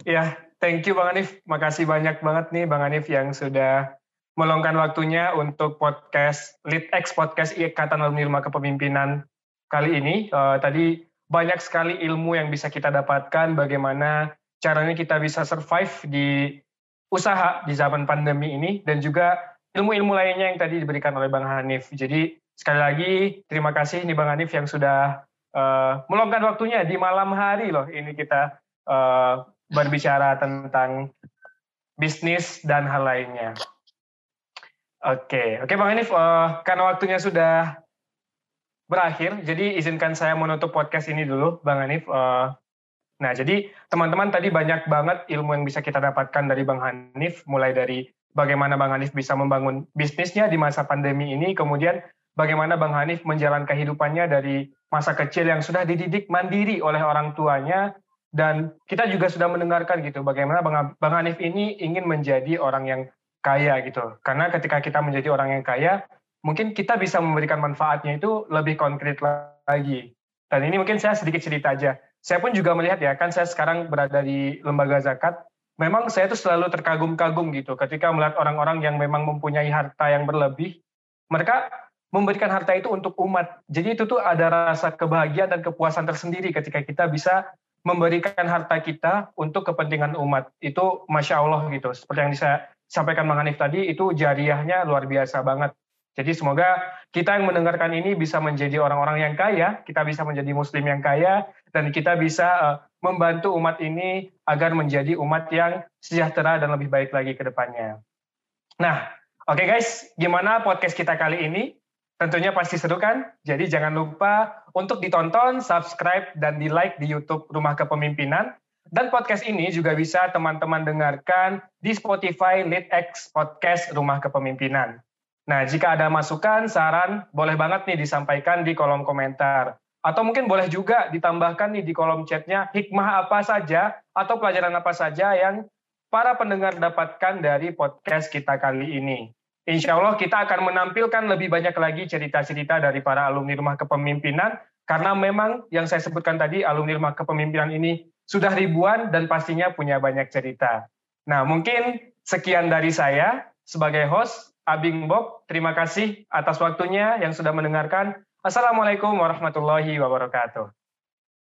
ya, thank you Bang Hanif. Makasih banyak banget nih Bang Hanif yang sudah meluangkan waktunya untuk podcast Lead X Podcast Ikatan Alumni Rumah Kepemimpinan kali ini. Eh, tadi banyak sekali ilmu yang bisa kita dapatkan, bagaimana caranya kita bisa survive di usaha di zaman pandemi ini, dan juga ilmu-ilmu lainnya yang tadi diberikan oleh Bang Hanif. Jadi sekali lagi terima kasih nih Bang Hanif yang sudah eh, meluangkan waktunya di malam hari loh ini kita eh, berbicara tentang bisnis dan hal lainnya. Oke, oke Bang Hanif, eh, karena waktunya sudah berakhir, jadi izinkan saya menutup podcast ini dulu, Bang Hanif. Eh, nah, jadi teman-teman tadi banyak banget ilmu yang bisa kita dapatkan dari Bang Hanif, mulai dari bagaimana Bang Hanif bisa membangun bisnisnya di masa pandemi ini, kemudian bagaimana Bang Hanif menjalankan kehidupannya dari masa kecil yang sudah dididik mandiri oleh orang tuanya, dan kita juga sudah mendengarkan gitu, bagaimana Bang, Bang Hanif ini ingin menjadi orang yang kaya gitu. Karena ketika kita menjadi orang yang kaya, mungkin kita bisa memberikan manfaatnya itu lebih konkret lagi. Dan ini mungkin saya sedikit cerita aja. Saya pun juga melihat ya, kan saya sekarang berada di lembaga zakat, memang saya tuh selalu terkagum-kagum gitu ketika melihat orang-orang yang memang mempunyai harta yang berlebih, mereka memberikan harta itu untuk umat. Jadi itu tuh ada rasa kebahagiaan dan kepuasan tersendiri ketika kita bisa memberikan harta kita untuk kepentingan umat. Itu Masya Allah gitu. Seperti yang saya sampaikan Bang Hanif tadi, itu jariahnya luar biasa banget. Jadi semoga kita yang mendengarkan ini bisa menjadi orang-orang yang kaya, kita bisa menjadi muslim yang kaya, dan kita bisa uh, membantu umat ini agar menjadi umat yang sejahtera dan lebih baik lagi ke depannya. Nah, oke okay guys, gimana podcast kita kali ini? Tentunya pasti seru kan? Jadi jangan lupa untuk ditonton, subscribe, dan di-like di YouTube Rumah Kepemimpinan. Dan podcast ini juga bisa teman-teman dengarkan di Spotify LeadX Podcast Rumah Kepemimpinan. Nah, jika ada masukan, saran, boleh banget nih disampaikan di kolom komentar. Atau mungkin boleh juga ditambahkan nih di kolom chatnya hikmah apa saja atau pelajaran apa saja yang para pendengar dapatkan dari podcast kita kali ini. Insya Allah kita akan menampilkan lebih banyak lagi cerita-cerita dari para alumni rumah kepemimpinan, karena memang yang saya sebutkan tadi, alumni rumah kepemimpinan ini sudah ribuan dan pastinya punya banyak cerita. Nah, mungkin sekian dari saya sebagai host, Abing Bob. Terima kasih atas waktunya yang sudah mendengarkan. Assalamualaikum warahmatullahi wabarakatuh.